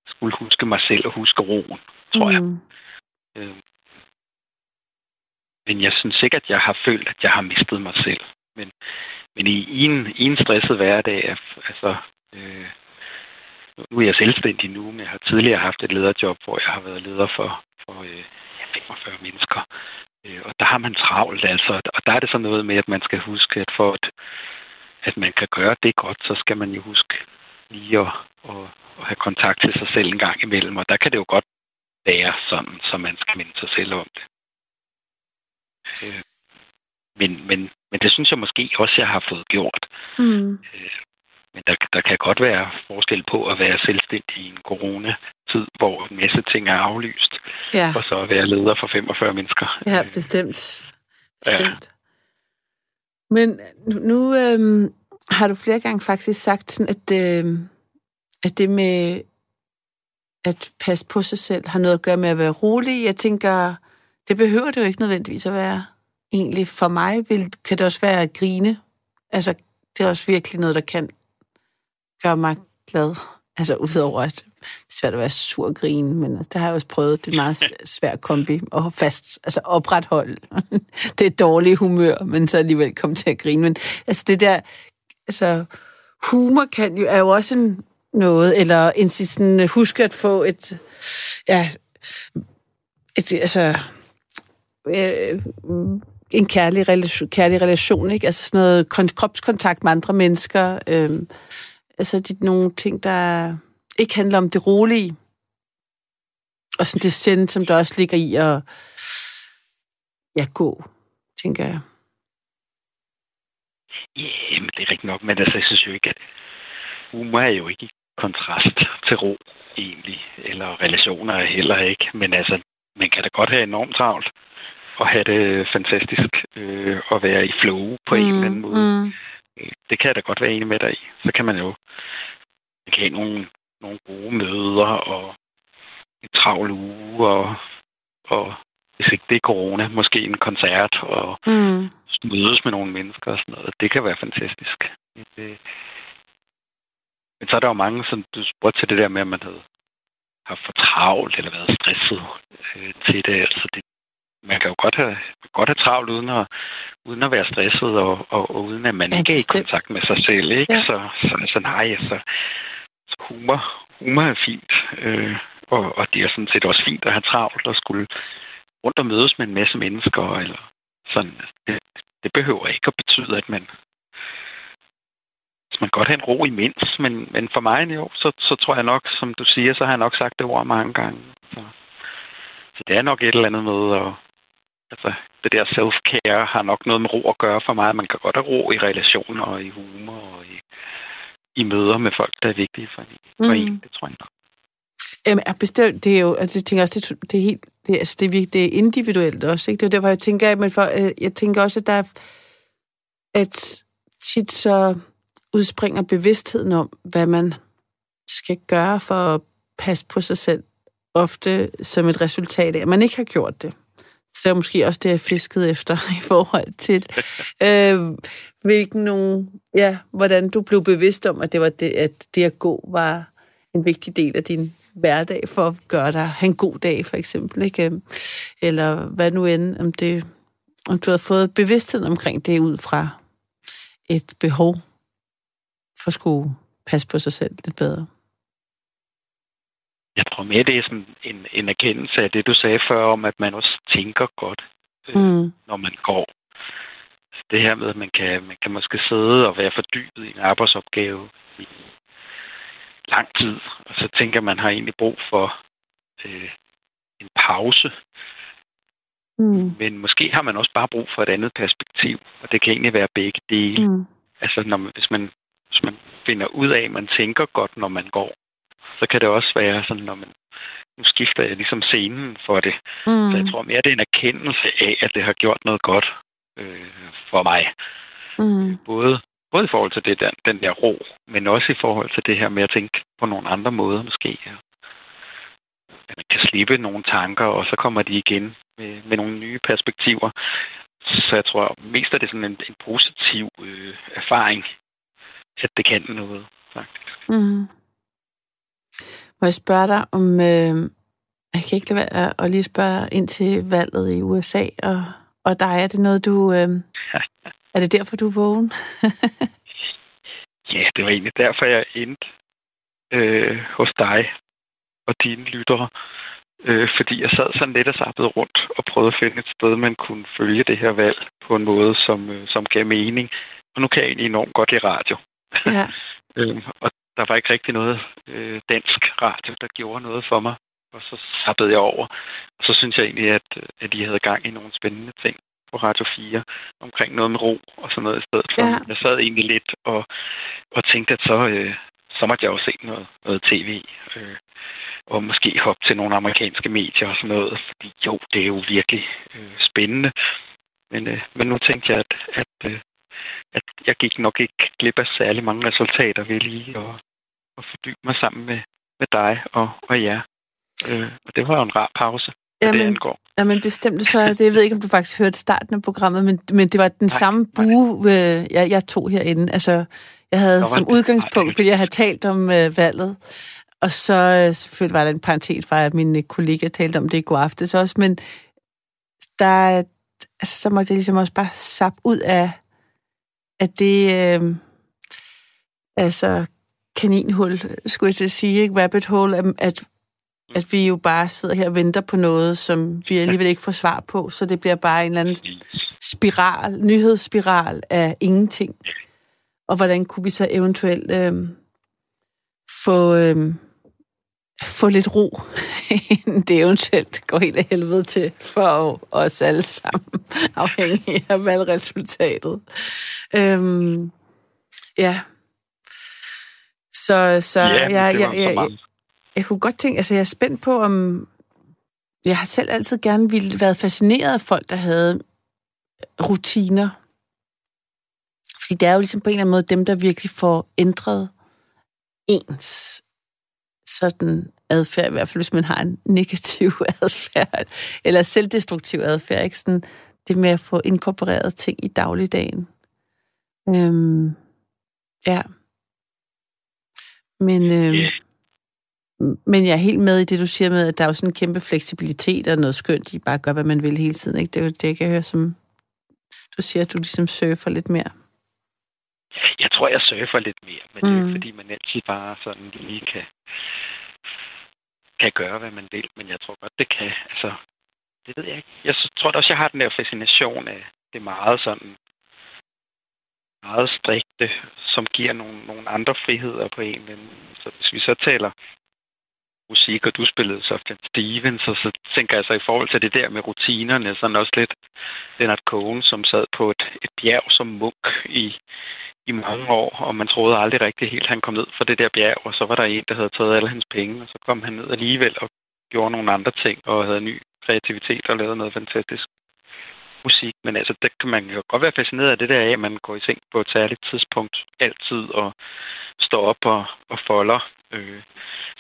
skulle huske mig selv og huske roen, tror mm. jeg. Øh, men jeg synes ikke, at jeg har følt, at jeg har mistet mig selv. Men, men i, i, en, i en stresset hverdag, altså, øh, nu er jeg selvstændig nu, men jeg har tidligere haft et lederjob, hvor jeg har været leder for, for øh, 45 mennesker. Øh, og der har man travlt, altså. Og der er det så noget med, at man skal huske, at for at, at man kan gøre det godt, så skal man jo huske lige at, at, at have kontakt til sig selv en gang imellem. Og der kan det jo godt være sådan, så man skal minde sig selv om det. Øh, men, men, men det synes jeg måske også, jeg har fået gjort. Mm. Øh, men der, der kan godt være forskel på at være selvstændig i en coronatid, hvor en masse ting er aflyst, ja. og så at være leder for 45 mennesker. Ja, bestemt. bestemt. Ja. Men nu, øhm, har du flere gange faktisk sagt, sådan, at, øh, at det med at passe på sig selv har noget at gøre med at være rolig. Jeg tænker, det behøver det jo ikke nødvendigvis at være. Egentlig for mig vil, kan det også være at grine. Altså, det er også virkelig noget, der kan gør mig glad. Altså, udover at det er svært at være sur og grine, men det har jeg også prøvet. Det er meget svær kombi at fast, altså opretholde det er dårlige humør, men så alligevel komme til at grine. Men altså, det der, altså, humor kan jo, er jo også en, noget, eller en sådan, øh, husk at få et, ja, et, altså, øh, en kærlig relation, kærlig relation, ikke? Altså sådan noget kropskontakt med andre mennesker. Øh, altså det er nogle ting, der ikke handler om det rolige. Og sådan det send, som der også ligger i at ja, gå, tænker jeg. Jamen, det er rigtigt nok, men altså, jeg synes jo ikke, at humor er jo ikke i kontrast til ro, egentlig. Eller relationer er heller ikke. Men altså, man kan da godt have enormt travlt og have det fantastisk øh, at være i flow på mm, en eller anden måde. Mm. Det kan jeg da godt være enig med dig i. Så kan man jo man kan have nogle, nogle gode møder og en travl uge og, og hvis ikke det er corona, måske en koncert og mm. mødes med nogle mennesker og sådan noget. Det kan være fantastisk. Det, men så er der jo mange, som du spurgte til det der med, at man havde haft for travlt eller været stresset øh, til det. Altså det, man kan jo godt have, godt have travlt uden at, uden at være stresset, og, og, og uden at man ja, ikke er i kontakt med sig selv. Ikke? Ja. Så, så, så nej, altså, så humor, humor er fint. Øh, og, og det er sådan set også fint at have travlt og skulle rundt og mødes med en masse mennesker. Eller sådan. Det, det behøver ikke at betyde, at man man godt have en ro imens, men, men for mig jo, så, så tror jeg nok, som du siger, så har jeg nok sagt det ord mange gange. Så, så det er nok et eller andet med, at altså, det der self-care har nok noget med ro at gøre for mig. Man kan godt have ro i relationer og i humor og i, i møder med folk, der er vigtige for, for mm. en. Det tror jeg nok. Jamen, er bestemt, det er jo, altså, jeg tænker også, det, det er helt, det, altså, det, er, det er individuelt også, ikke? Det er derfor, jeg tænker, men for, øh, jeg tænker også, at der er, at tit så udspringer bevidstheden om, hvad man skal gøre for at passe på sig selv, ofte som et resultat af, at man ikke har gjort det. Så det er måske også det, jeg fiskede efter i forhold til, øh, hvilken nogen, ja, hvordan du blev bevidst om, at det, var det, at det at gå var en vigtig del af din hverdag for at gøre dig en god dag, for eksempel. Ikke? Øhm, eller hvad nu end, om, det, om du har fået bevidsthed omkring det ud fra et behov for at skulle passe på sig selv lidt bedre? Jeg tror mere, det er sådan en, en erkendelse af det, du sagde før om, at man også tænker godt, øh, mm. når man går. Så det her med, at man kan, man kan måske sidde og være fordybet i en arbejdsopgave i lang tid, og så tænker man har egentlig brug for øh, en pause. Mm. Men måske har man også bare brug for et andet perspektiv, og det kan egentlig være begge dele. Mm. Altså, når man, hvis man hvis man finder ud af, at man tænker godt, når man går, så kan det også være sådan, når man nu skifter jeg ligesom scenen for det. Mm. Så jeg tror mere, det er en erkendelse af, at det har gjort noget godt øh, for mig. Mm. Både, både i forhold til det der, den der ro, men også i forhold til det her med at tænke på nogle andre måder måske. At man kan slippe nogle tanker, og så kommer de igen med, med nogle nye perspektiver. Så jeg tror mest er det sådan en, en positiv øh, erfaring at det kan noget, faktisk. Mm. Må jeg spørge dig om... Øh, jeg kan ikke lade være at lige spørge ind til valget i USA og, og dig. Er det noget, du... Øh, er det derfor, du er vågen? ja, det var egentlig derfor, jeg endte øh, hos dig og dine lyttere. Øh, fordi jeg sad sådan lidt og sappede rundt og prøvede at finde et sted, man kunne følge det her valg på en måde, som, øh, som gav mening. Og nu kan jeg egentlig enormt godt i radio. Ja. øhm, og der var ikke rigtig noget øh, dansk radio, der gjorde noget for mig. Og så sappede jeg over. Og så synes jeg egentlig, at, at de havde gang i nogle spændende ting på Radio 4 omkring noget med ro og sådan noget i stedet for. Ja. Jeg sad egentlig lidt og, og tænkte, at så, øh, så måtte jeg jo se noget, noget tv. Øh, og måske hoppe til nogle amerikanske medier og sådan noget. Fordi jo, det er jo virkelig øh, spændende. Men, øh, men nu tænkte jeg, at, at øh, at jeg gik nok ikke glip af særlig mange resultater ved lige at, at fordybe mig sammen med, med dig og, og jer Øh, og det var jo en rar pause, ja, det angår. Ja, men bestemt så, det, jeg ved ikke, om du faktisk hørte starten af programmet, men, men det var den nej, samme bue, øh, jeg, jeg tog herinde. Altså, jeg havde som udgangspunkt, fordi jeg havde talt om øh, valget, og så øh, selvfølgelig var der en parentes, var at min kollega talte om det i går aftes også, men der, altså, så måtte jeg ligesom også bare sap ud af, af det, øh, altså kaninhul, skulle jeg til at sige, ikke? rabbit hole, at, at vi jo bare sidder her og venter på noget, som vi alligevel ikke får svar på, så det bliver bare en eller anden spiral, nyhedsspiral af ingenting. Og hvordan kunne vi så eventuelt øh, få, øh, få lidt ro, inden det eventuelt går helt af helvede til for os alle sammen, afhængig af valgresultatet. Øhm, ja. Så, så ja, jeg, jeg, jeg, jeg, jeg, jeg kunne godt tænke, altså jeg er spændt på, om... Jeg har selv altid gerne ville været fascineret af folk, der havde rutiner. Fordi det er jo ligesom på en eller anden måde dem, der virkelig får ændret ens sådan adfærd, i hvert fald hvis man har en negativ adfærd, eller selvdestruktiv adfærd, ikke? Sådan det med at få inkorporeret ting i dagligdagen. Øhm, ja. Men, yeah. men jeg er helt med i det, du siger med, at der er jo sådan en kæmpe fleksibilitet og noget skønt, de bare gør, hvad man vil hele tiden. Ikke? Det er jo det, jeg kan høre, som du siger, at du ligesom surfer lidt mere. Jeg tror, jeg surfer lidt mere, men mm. det er mm. fordi, man altid bare sådan lige kan kan gøre, hvad man vil, men jeg tror godt, det kan. Altså, det ved jeg ikke. Jeg tror også, jeg har den der fascination af det meget sådan meget strikte, som giver nogle, nogle andre friheder på en. Men, så hvis vi så taler musik, og du spillede så Stevens, og så tænker jeg så i forhold til det der med rutinerne, sådan også lidt Leonard Cohen, som sad på et, et bjerg som munk i, i mange år, og man troede aldrig rigtig helt, at han kom ned fra det der bjerg, og så var der en, der havde taget alle hans penge, og så kom han ned alligevel og gjorde nogle andre ting, og havde ny kreativitet og lavede noget fantastisk musik. Men altså, det kan man jo godt være fascineret af det der af, at man går i seng på et særligt tidspunkt altid, og står op og, og folder øh,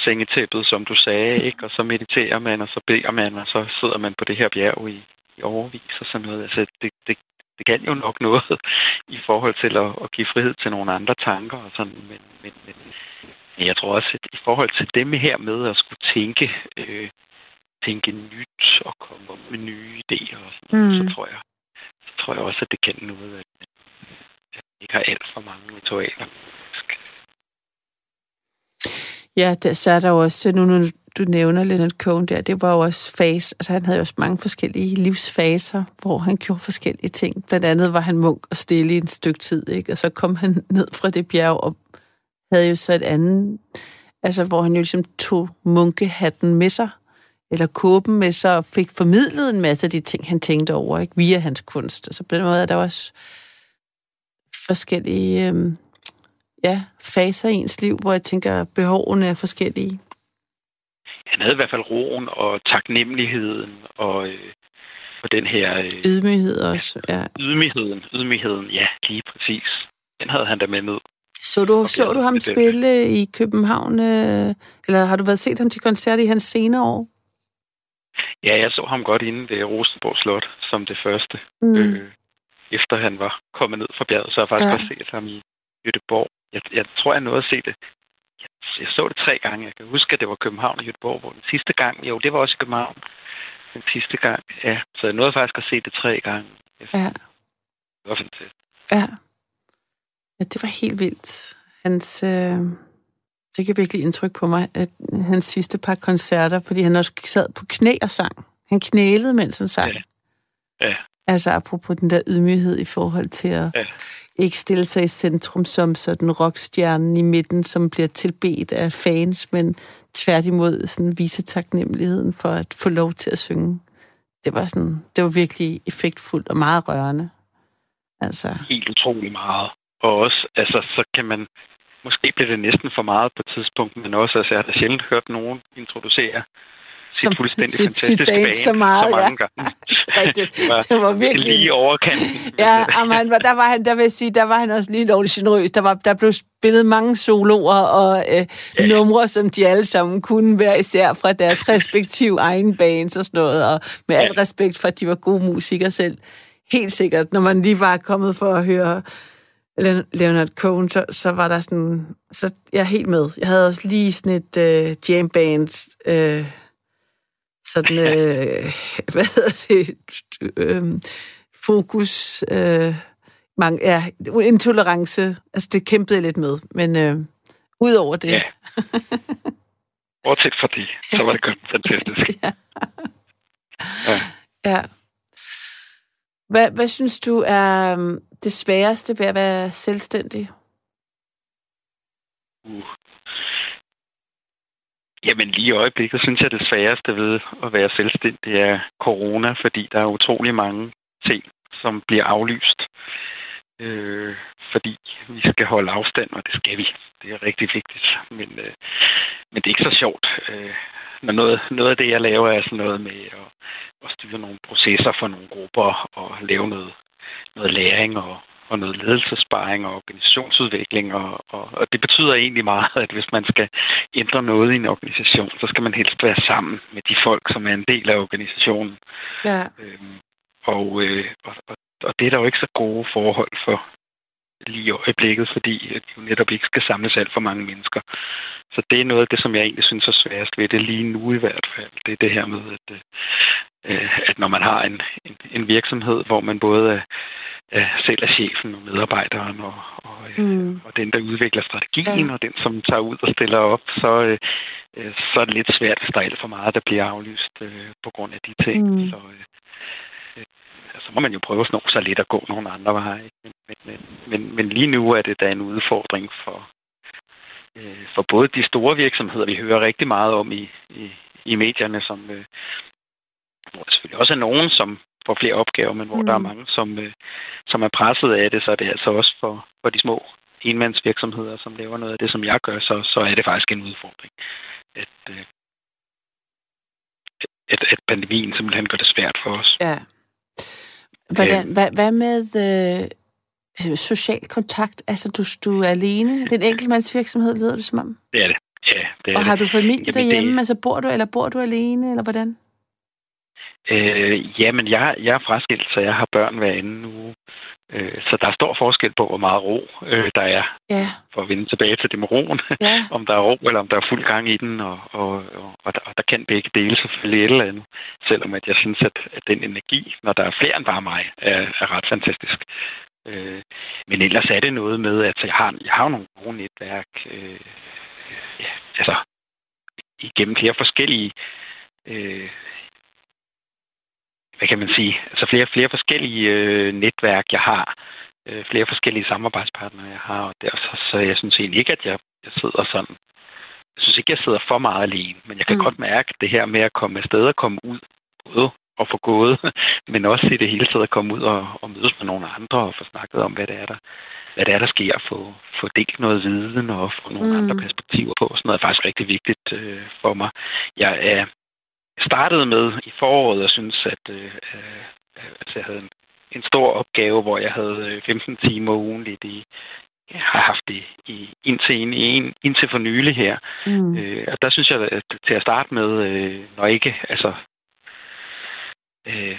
sengetæppet, som du sagde, ikke? og så mediterer man, og så beder man, og så sidder man på det her bjerg i, i overvis og sådan noget. Altså, det, det, det kan jo nok noget i forhold til at, at give frihed til nogle andre tanker og sådan, men, men, men jeg tror også, at i forhold til dem her med at skulle tænke, øh, tænke nyt og komme op med nye idéer og sådan mm. så tror jeg, så tror jeg også, at det kan noget, at man ikke har alt for mange ritualer. Ja, der, så er der jo også, nu når du nævner Leonard Cohen der, det var jo også fase, altså han havde jo også mange forskellige livsfaser, hvor han gjorde forskellige ting. Blandt andet var han munk og stille i en stykke tid, ikke? og så kom han ned fra det bjerg og havde jo så et andet, altså hvor han jo ligesom tog munkehatten med sig, eller kåben med og fik formidlet en masse af de ting, han tænkte over, ikke? via hans kunst. Så på den måde er der også forskellige øhm, ja, faser i ens liv, hvor jeg tænker, at behovene er forskellige han havde i hvert fald roen og taknemmeligheden og, øh, og den her... Øh, ydmyghed også, ja. Ydmygheden, ydmygheden, ja, lige præcis. Den havde han da med ned. Så du, så du ham spille i København, øh, eller har du været set ham til koncert i hans senere år? Ja, jeg så ham godt inde ved Rosenborg Slot som det første. Mm. Øh, efter han var kommet ned fra bjerget, så har jeg faktisk ja. også set ham i Göteborg. Jeg, jeg tror, jeg nåede at se det jeg så det tre gange. Jeg kan huske, at det var København og Göteborg, hvor den sidste gang, jo, det var også i København. Den sidste gang, ja. Så jeg nåede faktisk at se det tre gange. Ja. Det var fantastisk. Ja. Ja, det var helt vildt. Hans, øh, det kan virkelig indtryk på mig, at hans sidste par koncerter, fordi han også sad på knæ og sang. Han knælede, mens han sang. Ja. ja. Altså apropos den der ydmyghed i forhold til at ja ikke stille sig i centrum som sådan rockstjernen i midten, som bliver tilbedt af fans, men tværtimod sådan vise taknemmeligheden for at få lov til at synge. Det var, sådan, det var virkelig effektfuldt og meget rørende. Altså. Helt utrolig meget. Og også, altså, så kan man, måske bliver det næsten for meget på et tidspunkt, men også, altså, jeg har da sjældent hørt nogen introducere sit fuldstændig sit, fantastiske sit band, så, meget, så mange ja. gange. rigtigt. det var, det var virkelig... Lige overkant. Ja, var, der var han, der vil jeg sige, der var han også lige lovligt generøs. Der, var, der blev spillet mange soloer og øh, ja. numre, som de alle sammen kunne være især fra deres respektive egen bands og sådan noget. Og med ja. al respekt for, at de var gode musikere selv. Helt sikkert, når man lige var kommet for at høre Leonard Cohen, så, så var der sådan... Så jeg er helt med. Jeg havde også lige sådan et øh, jam band... Øh, sådan, øh, hvad hedder det, øh, fokus, øh, mange, ja, intolerance, altså det kæmpede jeg lidt med, men øh, ud over det. Ja. Bortset fra det, så var det godt fantastisk. ja. ja. ja. Hvad, hvad synes du er det sværeste ved at være selvstændig? Uh. Jamen lige i øjeblikket synes jeg, det sværeste ved at være selvstændig er corona, fordi der er utrolig mange ting, som bliver aflyst. Øh, fordi vi skal holde afstand, og det skal vi. Det er rigtig vigtigt. Men, øh, men det er ikke så sjovt. Øh, når noget, noget af det, jeg laver, er sådan noget med at, at styre nogle processer for nogle grupper og lave noget, noget læring og, og noget ledelsesparing og organisationsudvikling. Og, og, og det betyder egentlig meget, at hvis man skal ændre noget i en organisation, så skal man helst være sammen med de folk, som er en del af organisationen. Ja. Øhm, og, øh, og, og det er der jo ikke så gode forhold for lige i øjeblikket, fordi at jo netop ikke skal samles alt for mange mennesker. Så det er noget af det, som jeg egentlig synes er sværest ved det lige nu i hvert fald. Det er det her med, at, øh, at når man har en, en, virksomhed, hvor man både er, er selv er chefen og medarbejderen og, og, øh, mm. og den, der udvikler strategien, ja. og den, som tager ud og stiller op, så, øh, så er det lidt svært, hvis der er alt for meget, der bliver aflyst øh, på grund af de ting. Mm. Så, øh, så må man jo prøve at sno sig lidt og gå nogle andre veje. Men, men, men, men lige nu er det da en udfordring for, øh, for både de store virksomheder, vi hører rigtig meget om i, i, i medierne, som, øh, hvor der selvfølgelig også er nogen, som får flere opgaver, men hvor mm. der er mange, som, øh, som er presset af det, så er det altså også for, for de små enmandsvirksomheder, som laver noget af det, som jeg gør, så, så er det faktisk en udfordring. At, øh, at, at pandemien simpelthen gør det svært for os. Ja. Hvordan, øh, hvad, hvad med øh, social kontakt? Altså, du, du er alene? Det er en enkeltmandsvirksomhed, lyder det som om? Det er det. Ja, det er Og har det. du familie Jamen, derhjemme? Det... Altså, bor du, eller bor du alene, eller hvordan? Øh, jamen, jeg, jeg er fraskilt, så jeg har børn hver anden uge. Øh, så der er stor forskel på, hvor meget ro øh, der er. Ja. For at vende tilbage til det med roen. Ja. om der er ro, eller om der er fuld gang i den. Og, og, og, og, der, og der kan begge dele selvfølgelig et eller andet. Selvom at jeg synes, at, at den energi, når der er flere end bare mig, er, er ret fantastisk. Øh, men ellers er det noget med, at jeg har, jeg har nogle gode netværk. Øh, ja, altså, igennem flere forskellige øh, hvad kan man sige, altså flere, flere forskellige øh, netværk, jeg har, øh, flere forskellige samarbejdspartnere, jeg har, og der, så, så jeg synes egentlig ikke, at jeg, jeg sidder sådan, jeg synes ikke, jeg sidder for meget alene, men jeg kan mm. godt mærke det her med at komme afsted og komme ud, både og få gået, men også i det hele taget at komme ud og, og mødes med nogle andre og få snakket om, hvad det er, der, hvad det er, der sker, få, få delt noget viden og få nogle mm. andre perspektiver på. Sådan noget er faktisk rigtig vigtigt øh, for mig. Jeg er startede med i foråret og synes, at, øh, at jeg havde en, en stor opgave, hvor jeg havde 15 øh, timer ugenligt i, jeg har haft det i, indtil, ind, indtil for nylig her. Mm. Øh, og der synes jeg, at til at starte med, øh, når ikke, altså, øh,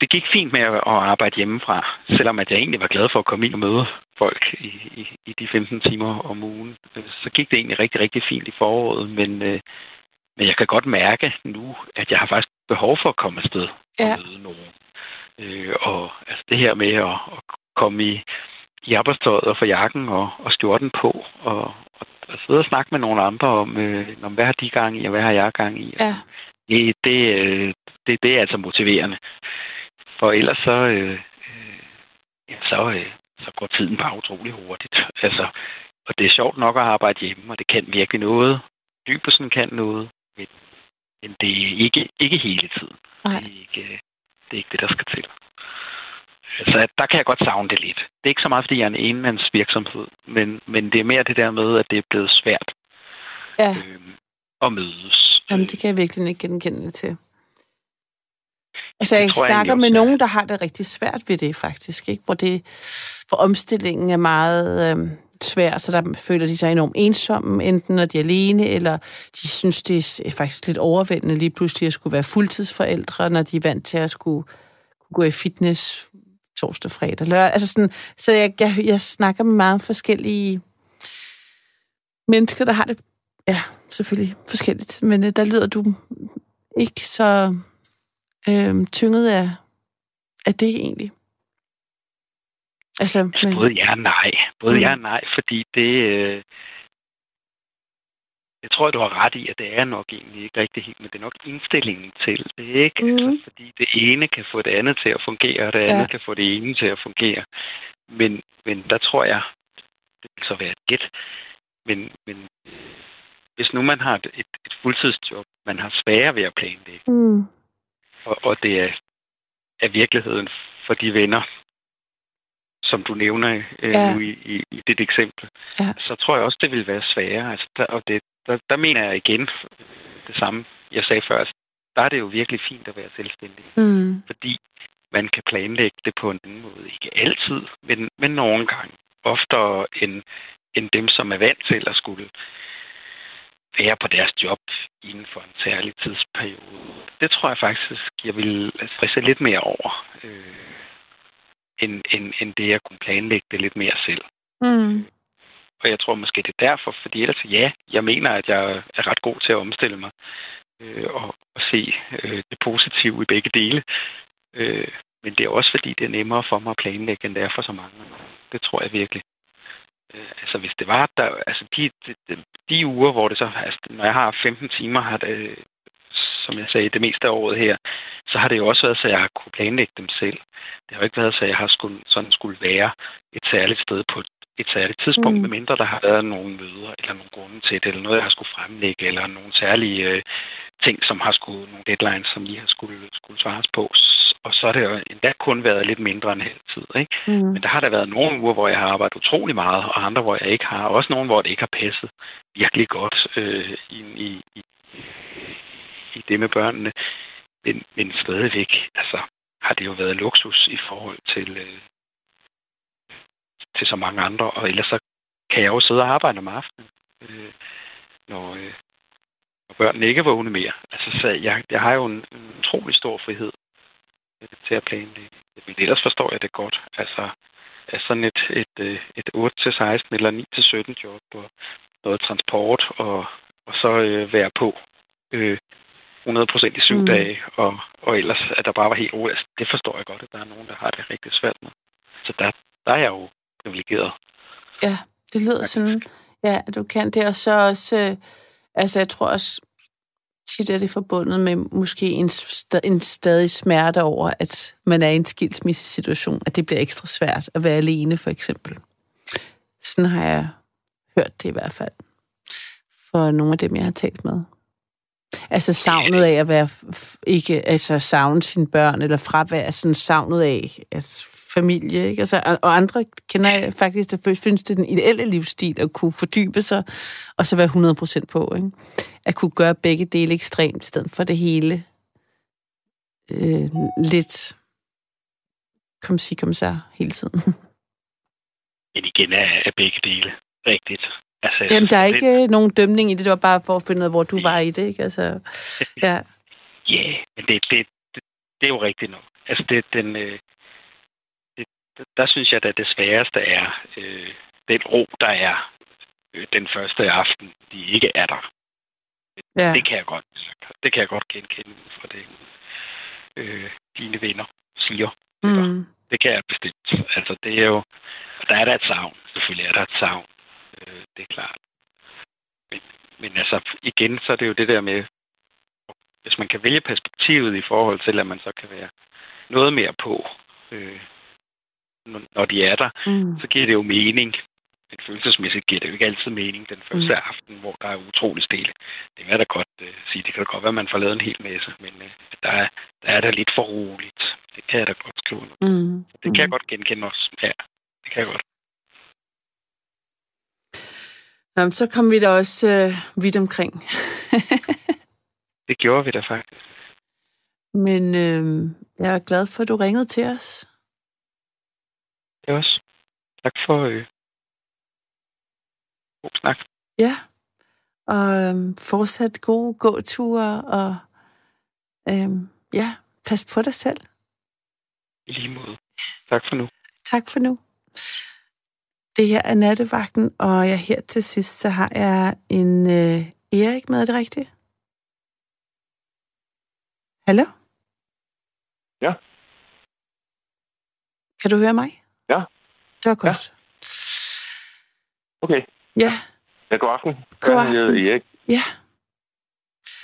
det gik fint med at arbejde hjemmefra, selvom at jeg egentlig var glad for at komme ind og møde folk i, i, i de 15 timer om ugen. Så gik det egentlig rigtig, rigtig fint i foråret, men øh, men jeg kan godt mærke nu, at jeg har faktisk behov for at komme afsted ja. og møde nogen. Øh, og altså det her med at, at komme i, i arbejdstøjet og få jakken og, og skjorten på, og, og, og sidde og snakke med nogle andre om, øh, om, hvad har de gang i, og hvad har jeg gang i. Ja. Det, det, øh, det, det er altså motiverende. For ellers så, øh, øh, så, øh, så går tiden bare utrolig hurtigt. Altså, og det er sjovt nok at arbejde hjemme, og det kan virkelig noget. Dybelsen kan noget men, men det er ikke, ikke hele tiden. Nej. Det, er ikke, det er ikke det, der skal til. Så der kan jeg godt savne det lidt. Det er ikke så meget, fordi jeg er en enmands virksomhed, men, men det er mere det der med, at det er blevet svært ja. øh, at mødes. Jamen, det kan jeg virkelig ikke genkende til. Altså, jeg snakker med nogen, der har det rigtig svært ved det, faktisk. Ikke? Hvor, det, hvor omstillingen er meget øh, svær, så der føler de sig enormt ensomme, enten når de er alene, eller de synes, det er faktisk lidt overvældende lige pludselig at skulle være fuldtidsforældre, når de er vant til at skulle gå i fitness torsdag, fredag, lørdag. Altså sådan, så jeg, jeg, jeg snakker med meget forskellige mennesker, der har det, ja, selvfølgelig forskelligt, men øh, der lyder du ikke så øh, tynget af, af det egentlig. Altså, altså både ja og nej. Både mm. ja og nej, fordi det... Øh, jeg tror, du har ret i, at det er nok egentlig ikke rigtig helt, men det er nok indstillingen til det, ikke? Mm. Altså, fordi det ene kan få det andet til at fungere, og det andet ja. kan få det ene til at fungere. Men, men der tror jeg, det vil så være et gæt, men, men hvis nu man har et, et, et fuldtidsjob, man har sværere ved at planlægge, mm. og, og det er, er virkeligheden for de venner, som du nævner øh, ja. nu i, i, i dit eksempel, ja. så tror jeg også, det vil være sværere. Altså, der, og det, der, der mener jeg igen det samme, jeg sagde før. Altså, der er det jo virkelig fint at være selvstændig. Mm. Fordi man kan planlægge det på en anden måde. Ikke altid, men, men nogle gange. Oftere end, end dem, som er vant til at skulle være på deres job inden for en særlig tidsperiode. Det tror jeg faktisk, jeg vil stresse lidt mere over, øh, end, end, end det at kunne planlægge det lidt mere selv. Mm. Og jeg tror måske, det er derfor, fordi ellers ja, jeg mener, at jeg er ret god til at omstille mig øh, og, og se øh, det positive i begge dele. Øh, men det er også fordi, det er nemmere for mig at planlægge, end det er for så mange. Det tror jeg virkelig. Øh, altså hvis det var, der, altså de, de, de uger, hvor det så, altså når jeg har 15 timer, har det, som jeg sagde, det meste af året her, så har det jo også været, så jeg har kunne planlægge dem selv. Det har jo ikke været, så jeg har skulle, sådan skulle være et særligt sted på et særligt tidspunkt, mm. medmindre der har været nogle møder, eller nogle grunde til det, eller noget, jeg har skulle fremlægge, eller nogle særlige øh, ting, som har skulle, nogle deadlines, som I har skulle, skulle svares på. Og så har det jo endda kun været lidt mindre end halv tid. Ikke? Mm. Men der har der været nogle uger, hvor jeg har arbejdet utrolig meget, og andre, hvor jeg ikke har. Også nogle, hvor det ikke har passet virkelig godt øh, ind i, i, i det med børnene. Men, men stadigvæk, altså, har det jo været luksus i forhold til, øh, til så mange andre, og ellers så kan jeg jo sidde og arbejde om aftenen, øh, når, øh, når børnene ikke er vågne mere. Altså, så jeg, jeg har jo en, en utrolig stor frihed øh, til at planlægge. Men ellers forstår jeg det godt. Altså, er sådan et, et, øh, et 8-16 eller 9-17 job og noget transport, og, og så øh, være på øh, 100% i syv mm. dage, og, og ellers at der bare var helt roligt. Altså, det forstår jeg godt, at der er nogen, der har det rigtig svært med. Så der, der er jeg jo privilegeret. Ja, det lyder sådan, ja, du kan det, og så også, øh, altså jeg tror også, tit er det forbundet med måske en, st- en stadig smerte over, at man er i en skilsmissesituation, at det bliver ekstra svært at være alene, for eksempel. Sådan har jeg hørt det i hvert fald, for nogle af dem, jeg har talt med. Altså savnet af at være, ikke, altså savne sine børn, eller fravær, sådan savnet af at familie, ikke? Altså, og andre kender jeg faktisk, der synes, det er den ideelle livsstil, at kunne fordybe sig, og så være 100% på, ikke? At kunne gøre begge dele ekstremt, i stedet for det hele øh, lidt kom sig, kom så hele tiden. Men igen er, er begge dele rigtigt. Altså, Jamen, der er ikke det... nogen dømning i det, det var bare for at finde ud af, hvor du var i det, ikke? Altså, ja. Ja, yeah, men det, det, det, det er jo rigtigt nok. Altså, det, den, øh, det, der synes jeg, at det sværeste er øh, den ro, der er øh, den første aften, de ikke er der. Ja. Det kan jeg godt, det kan jeg godt genkende for det. Øh, dine venner siger. Mm. Det kan jeg bestemt. Altså, det er jo... Der er der et savn. Selvfølgelig er der et savn. Øh, klart. Men, men altså, igen, så er det jo det der med, hvis man kan vælge perspektivet i forhold til, at man så kan være noget mere på, øh, når de er der, mm. så giver det jo mening. Men følelsesmæssigt giver det jo ikke altid mening den første mm. aften, hvor der er utrolig stille. Det kan jeg da godt uh, sige. Det kan da godt være, at man får lavet en hel masse, men uh, der, er, der er der lidt for roligt. Det kan jeg da godt skrive. Mm. Det kan mm. jeg godt genkende også. Ja, det kan jeg godt. Nå, så kom vi da også øh, vidt omkring. det gjorde vi da faktisk. Men øh, Jeg er glad for, at du ringede til os. Det også. Tak for øh, god snak. Ja, og øhm, fortsat gode gåture, og øhm, ja, pas på dig selv. I lige måde. Tak for nu. Tak for nu. Det her er nattevagten, og jeg her til sidst, så har jeg en øh, Erik med, er det rigtigt? Hallo? Ja. Kan du høre mig? Ja. Det var godt. Okay. Ja, Ja, god aften. God Jeg hedder aften. Erik. ja,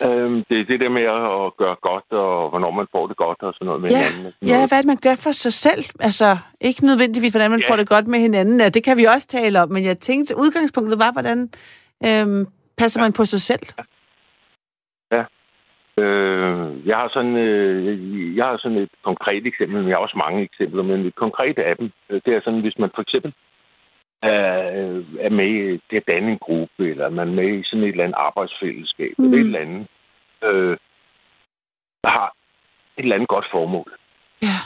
Øhm, det er det der med at gøre godt, og hvornår man får det godt, og sådan noget med Ja. hinanden. ja, noget. hvad man gør for sig selv? Altså, ikke nødvendigvis, hvordan man Ja. får det godt med hinanden. Ja, det kan vi også tale om, men jeg tænkte, udgangspunktet var, hvordan øhm, passer man på sig selv? Øh, jeg har sådan, øh, jeg har sådan et konkret eksempel, men jeg har også mange eksempler, men et konkret af dem, øh, det er sådan, hvis man for eksempel er, er med i det at danne en gruppe, eller man er med i sådan et eller andet arbejdsfællesskab, mm. Mm. eller et eller andet, øh, der har et eller andet godt formål. Ja.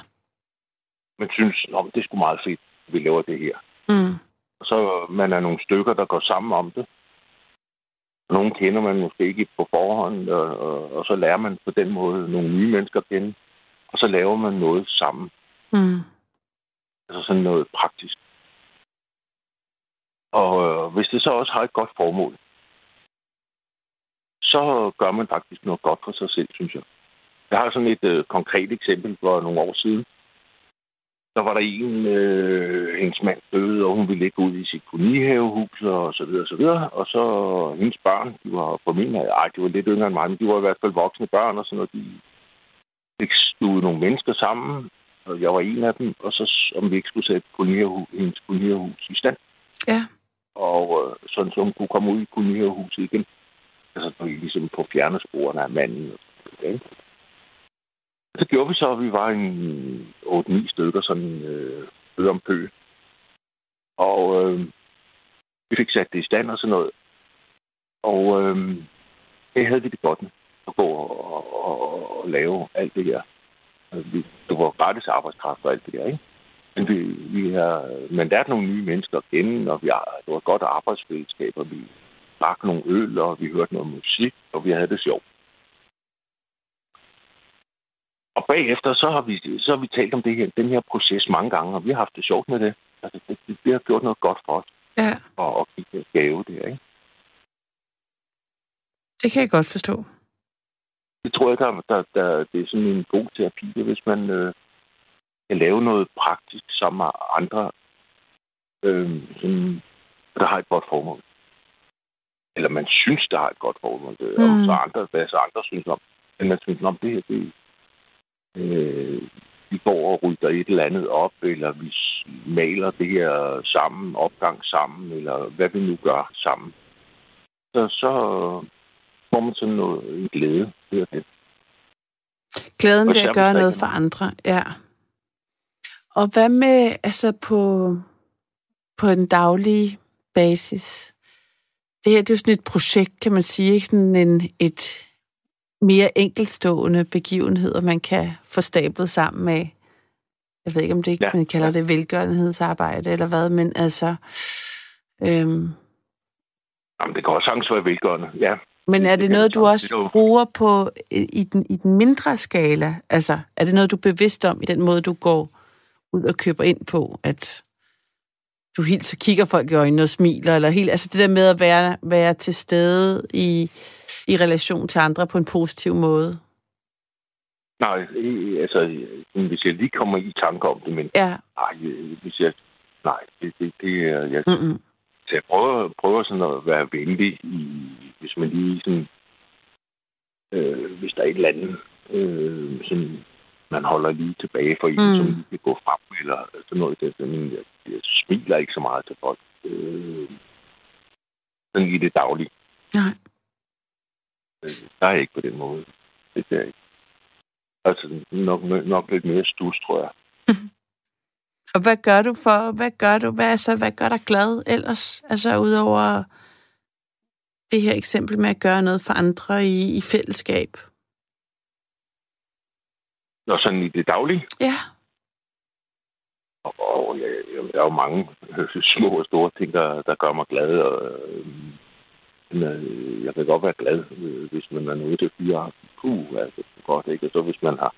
Man synes, Nå, det er sgu meget fedt, at vi laver det her. Mm. Og så man er nogle stykker, der går sammen om det. Nogle kender man måske ikke på forhånd, og, og, og så lærer man på den måde nogle nye mennesker at kende. Og så laver man noget sammen. Mm. Altså sådan noget praktisk. Og øh, hvis det så også har et godt formål, så gør man faktisk noget godt for sig selv, synes jeg. Jeg har sådan et øh, konkret eksempel for nogle år siden. Der var der en, øh, hendes mand døde, og hun ville ikke ud i sit kolonihavehus, og så videre, og så videre. Og så hendes børn, de var på min ej, de var lidt yngre end mig, men de var i hvert fald voksne børn, og sådan noget. De fik stuet nogle mennesker sammen, og jeg var en af dem, og så om vi ikke skulle sætte kolonihavehus, hendes kolonihavehus i stand. Ja. Og øh, sådan, så hun kunne komme ud i kolonihavehuset igen. Altså, så vi ligesom på fjernesporene af manden. Okay. Det ikke? Så gjorde vi så, at vi var en 8-9 stykker, sådan øh, ø om pø. Og øh, vi fik sat det i stand og sådan noget. Og øh, det havde vi det godt med. At gå og, og, og lave alt det der. Altså, vi- Det var gratis arbejdskraft og alt det der, ikke? Men, vi, vi har, men der er nogle nye mennesker at kende, og vi har, det var et godt arbejdsfællesskab, og vi drak nogle øl, og vi hørte noget musik, og vi havde det sjovt. Og bagefter, så har vi, så har vi talt om det her, den her proces mange gange, og vi har haft det sjovt med det. Altså, det, det, det har gjort noget godt for os, Ja, og, og give det gave der, ikke? det kan jeg godt forstå. Det tror jeg, der, der, der, det er sådan en god terapi, hvis man øh, kan lave noget praktisk sammen med andre, øh, som, der har et godt formål. Eller man synes, der har et godt formål. Det, mm. Om så andre, hvad så andre synes om. Men man synes, om det her, det, øh, vi går og rydder et eller andet op, eller vi maler det her sammen, opgang sammen, eller hvad vi nu gør sammen. Så, så får man sådan noget en glæde ved det. Glæden Og ved at gøre noget for andre, ja. Og hvad med, altså på, på en daglig basis? Det her, det er jo sådan et projekt, kan man sige, ikke sådan en, et mere enkeltstående begivenheder, man kan få stablet sammen med. Jeg ved ikke, om det ikke, Ja, man kalder det velgørenhedsarbejde, eller hvad, men altså... Øhm, Jamen, det kan også sagtens være velgørende, ja. men er Det det noget, du også er bruger på i den, i den mindre skala? Altså, er det noget, du er bevidst om i den måde, du går ud og køber ind på, at du helt så kigger folk i øjnene og smiler, eller helt, altså det der med at være, være til stede i, i relation til andre på en positiv måde? Nej, altså, hvis jeg lige kommer i tanke om det, men Ja. ej, øh, hvis jeg... Nej, det, det, det er... Jeg, Mm-mm. så jeg prøver, prøver sådan at være venlig, i, hvis man lige sådan... Øh, hvis der er et eller andet, øh, sådan, man holder lige tilbage for en, Mm. som lige kan gå frem, eller sådan noget. Der, sådan, jeg, jeg smiler ikke så meget til folk. Øh, sådan i det daglige. Nej. Øh, Der er jeg ikke på den måde. Det er jeg ikke. Altså nok, nok lidt mere stus, tror jeg. Og hvad gør du for, hvad gør du, hvad, altså, hvad gør dig glad ellers? Altså udover det her eksempel med at gøre noget for andre i, i fællesskab. Og sådan i det daglige? Ja. Og, ja, jamen, der er jo mange små og store ting, der, der gør mig glad. Og, øh, men, øh, jeg kan godt være glad, øh, hvis man er nået til fire Puh, altså, godt, ikke? Og så hvis man har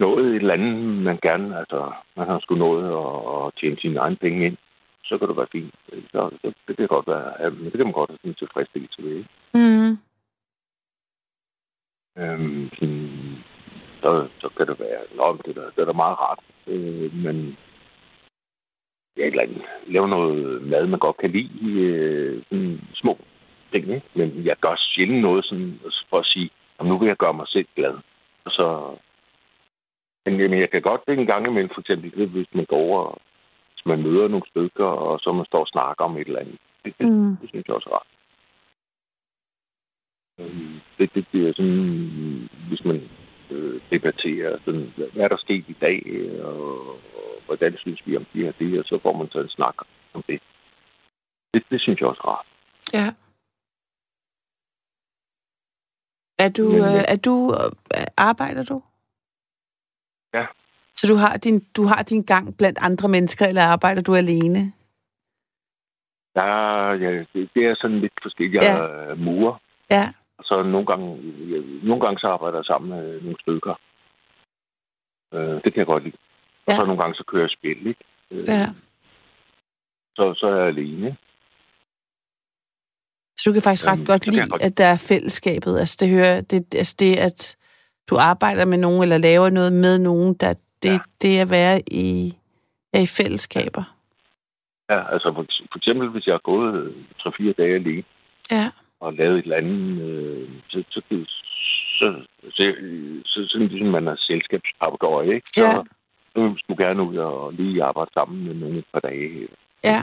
nået et eller andet, man gerne, altså, man har sgu nået at, at tjene sine egne penge ind, så kan det være fint. Så, så det kan godt være, ja, men det kan man godt have sådan en tilfredsstillelse ved, ikke? Mm. Øhm, sådan, så, så kan det være, nå, det er, det er da meget rart. Øh, men ja, eller andet, lave noget mad, man godt kan lide. Øh, sådan små ting, ikke? Men jeg gør sjældent noget sådan, for at sige, at nu vil jeg gøre mig selv glad. Og så, men jamen, jeg kan godt det en gang imellem, for eksempel, hvis man går over, og- hvis man møder nogle stykker, og så man står og snakker om et eller andet. Det, det, Mm. det synes jeg også er rart. Øhm, Det, det bliver sådan, hvis man øh, debatterer, sådan, hvad er der sket i dag, øh, og, og hvordan synes vi om det her det, og så får man så en snak om det. Det, det synes jeg også er rart. Ja. Er du, Men, øh, er du, øh, arbejder du? Ja. Så du har, din, du har din gang blandt andre mennesker, eller arbejder du alene? Er- ja, det, det er sådan lidt forskelligt. Jeg Ja. er murer, Ja. Så nogle gange, ja, nogle gange så arbejder jeg sammen med nogle stykker. Øh, det kan jeg godt lide. Og Ja. så nogle gange så kører jeg spil, ikke? Øh, ja. Så, så er jeg alene. Så du kan faktisk ret Øhm, godt lide, godt- at der er fællesskabet. Altså det, hører, det, altså det at du arbejder med nogen, eller laver noget med nogen, der, det, Ja. det er at være i, er i fællesskaber. Ja, altså for, for eksempel, hvis jeg har gået øh, 3-4 dage alene, Ja. Og lavet et eller andet, øh, så, så, så, så, så, så, så ligesom man er selskabspapagøje, ikke? Så, Ja. så vil vi sgu gerne ud og lige arbejde sammen med nogle et par dage. Ja.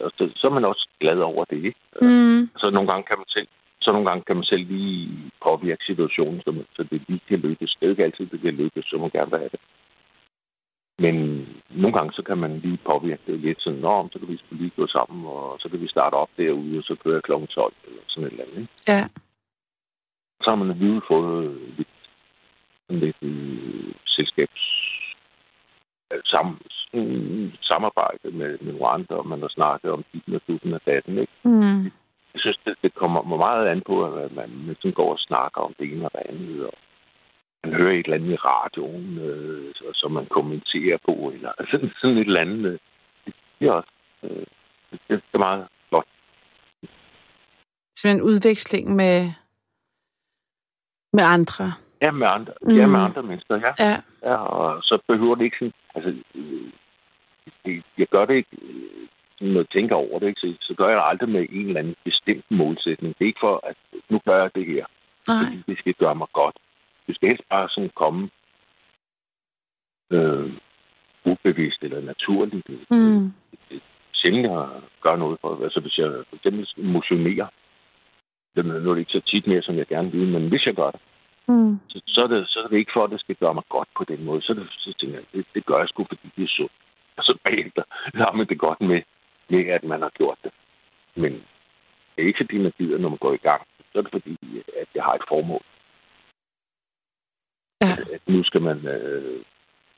Og så, så er man også glad over det, ikke? Mm. Så nogle gange kan man selv, så nogle gange kan man selv lige påvirke situationen, så, man, så det lige kan lykkes. Det er ikke altid, det kan lykkes, så man gerne vil have det. Men nogle gange, så kan man lige påvirke det lidt sådan, Nå, så kan vi lige gå sammen, og så kan vi starte op derude, og så kører jeg kl. 12, eller sådan et eller andet. Ikke? Ja. Så har man alligevel fået lidt, sådan lidt øh, selskabs øh, sam, samarbejde med, med nogle andre, og man har snakket om dit og dutten og datten, ikke? Mm. Jeg synes, det, det kommer meget an på, at man, man sådan går og snakker om det ene og det andet, og man hører et eller andet i radioen, øh, så- som man kommenterer på, eller sådan, sådan et eller andet. Øh, det, er også øh, det, er meget flot. Simpelthen udveksling med, med andre. Ja, med andre, Mm. mm. ja, med andre mennesker, ja. Ja. ja. Og så behøver det ikke sådan... Altså, øh, det, jeg gør det ikke øh, sådan noget tænker over det, ikke? Så, så gør jeg det aldrig med en eller anden bestemt målsætning. Det er ikke for, at nu gør jeg det her. Nej. fordi det skal gøre mig godt. Det skal helst bare sådan komme øh, ubevidst eller naturligt. Mm. Sjældent jeg gør noget for Altså hvis jeg for eksempel motionerer, det er nu er det ikke så tit mere, som jeg gerne vil, men hvis jeg gør det, Mm. så, så, er, det, så er det ikke for, at det skal gøre mig godt på den måde. Så, det, så tænker jeg, det, det gør jeg sgu, fordi det er sundt. Og så bagefter har man det godt med, med, at man har gjort det. Men det er ikke fordi, man gider, når man går i gang. Så er det fordi, at jeg har et formål. Ja. at nu skal man øh,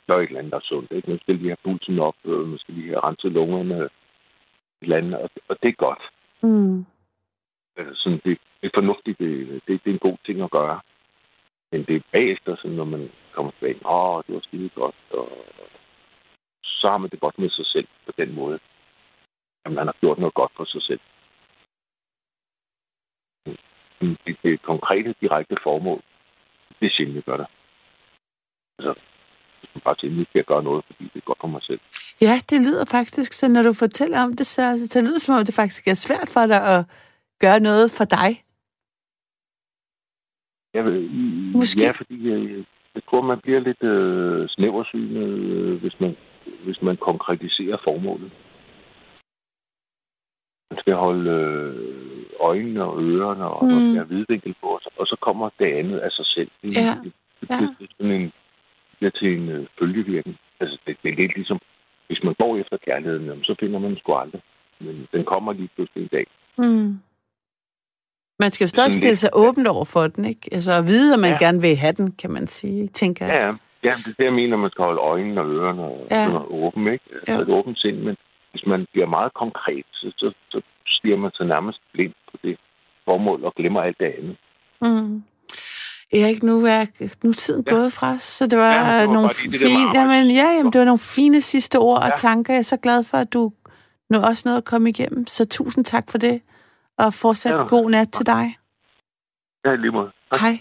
gøre et eller andet, der er sundt. Ikke? Nu skal lige have pulsen op, øh, nu skal lige have renset lungerne, et eller andet, og, og det er godt. Mm. Altså, sådan, det, det er fornuftigt, det, det, det er en god ting at gøre. Men det er bagefter, sådan, når man kommer tilbage, åh, det var skide godt, og så har man det godt med sig selv på den måde, at man har gjort noget godt for sig selv. Det, det, det konkrete, direkte formål, det er sjældent, gør det. Altså, bare siger, nu skal jeg gøre noget, fordi det er godt for mig selv. Ja, det lyder faktisk, så når du fortæller om det, så, så det lyder som om, det faktisk er svært for dig at gøre noget for dig. Jeg, vil- Måske. Ja, fordi jeg, jeg tror, man bliver lidt øh, snæversynet, øh, hvis, man, hvis man konkretiserer formålet. Man skal holde øh, øjnene og ørerne, og mm. man skal have vidvinkel på, og så, og så kommer det andet af sig selv. Det, Ja, det, det, det, det, er sådan en, det er til en øh, følgevirkning. Altså, det, det er lidt ligesom, hvis man går efter kærligheden, jamen, så finder man den sgu aldrig. Men den kommer lige pludselig en dag. Mm. Man skal jo stadig stille sig åbent over for den, ikke? Altså at vide, at man Ja. gerne vil have den, kan man sige, tænker jeg. Ja, ja. Ja, det er det, jeg mener, man skal holde øjnene og ørerne og Ja. åbne, ikke? Altså Ja. et åbent sind, men hvis man bliver meget konkret, så, så, så stiger man sig nærmest blind på det formål og glemmer alt det andet. Mm. Erik, nu er, nu er tiden ja. Gået fra os, så det var, Ja, det var nogle lige det der fine, jamen, ja, jamen, det var nogle fine sidste ord og Ja. tanker. Jeg er så glad for, at du nu også nåede at komme igennem. Så tusind tak for det, og fortsat Ja. god nat til dig. Ja, lige måde. Hej.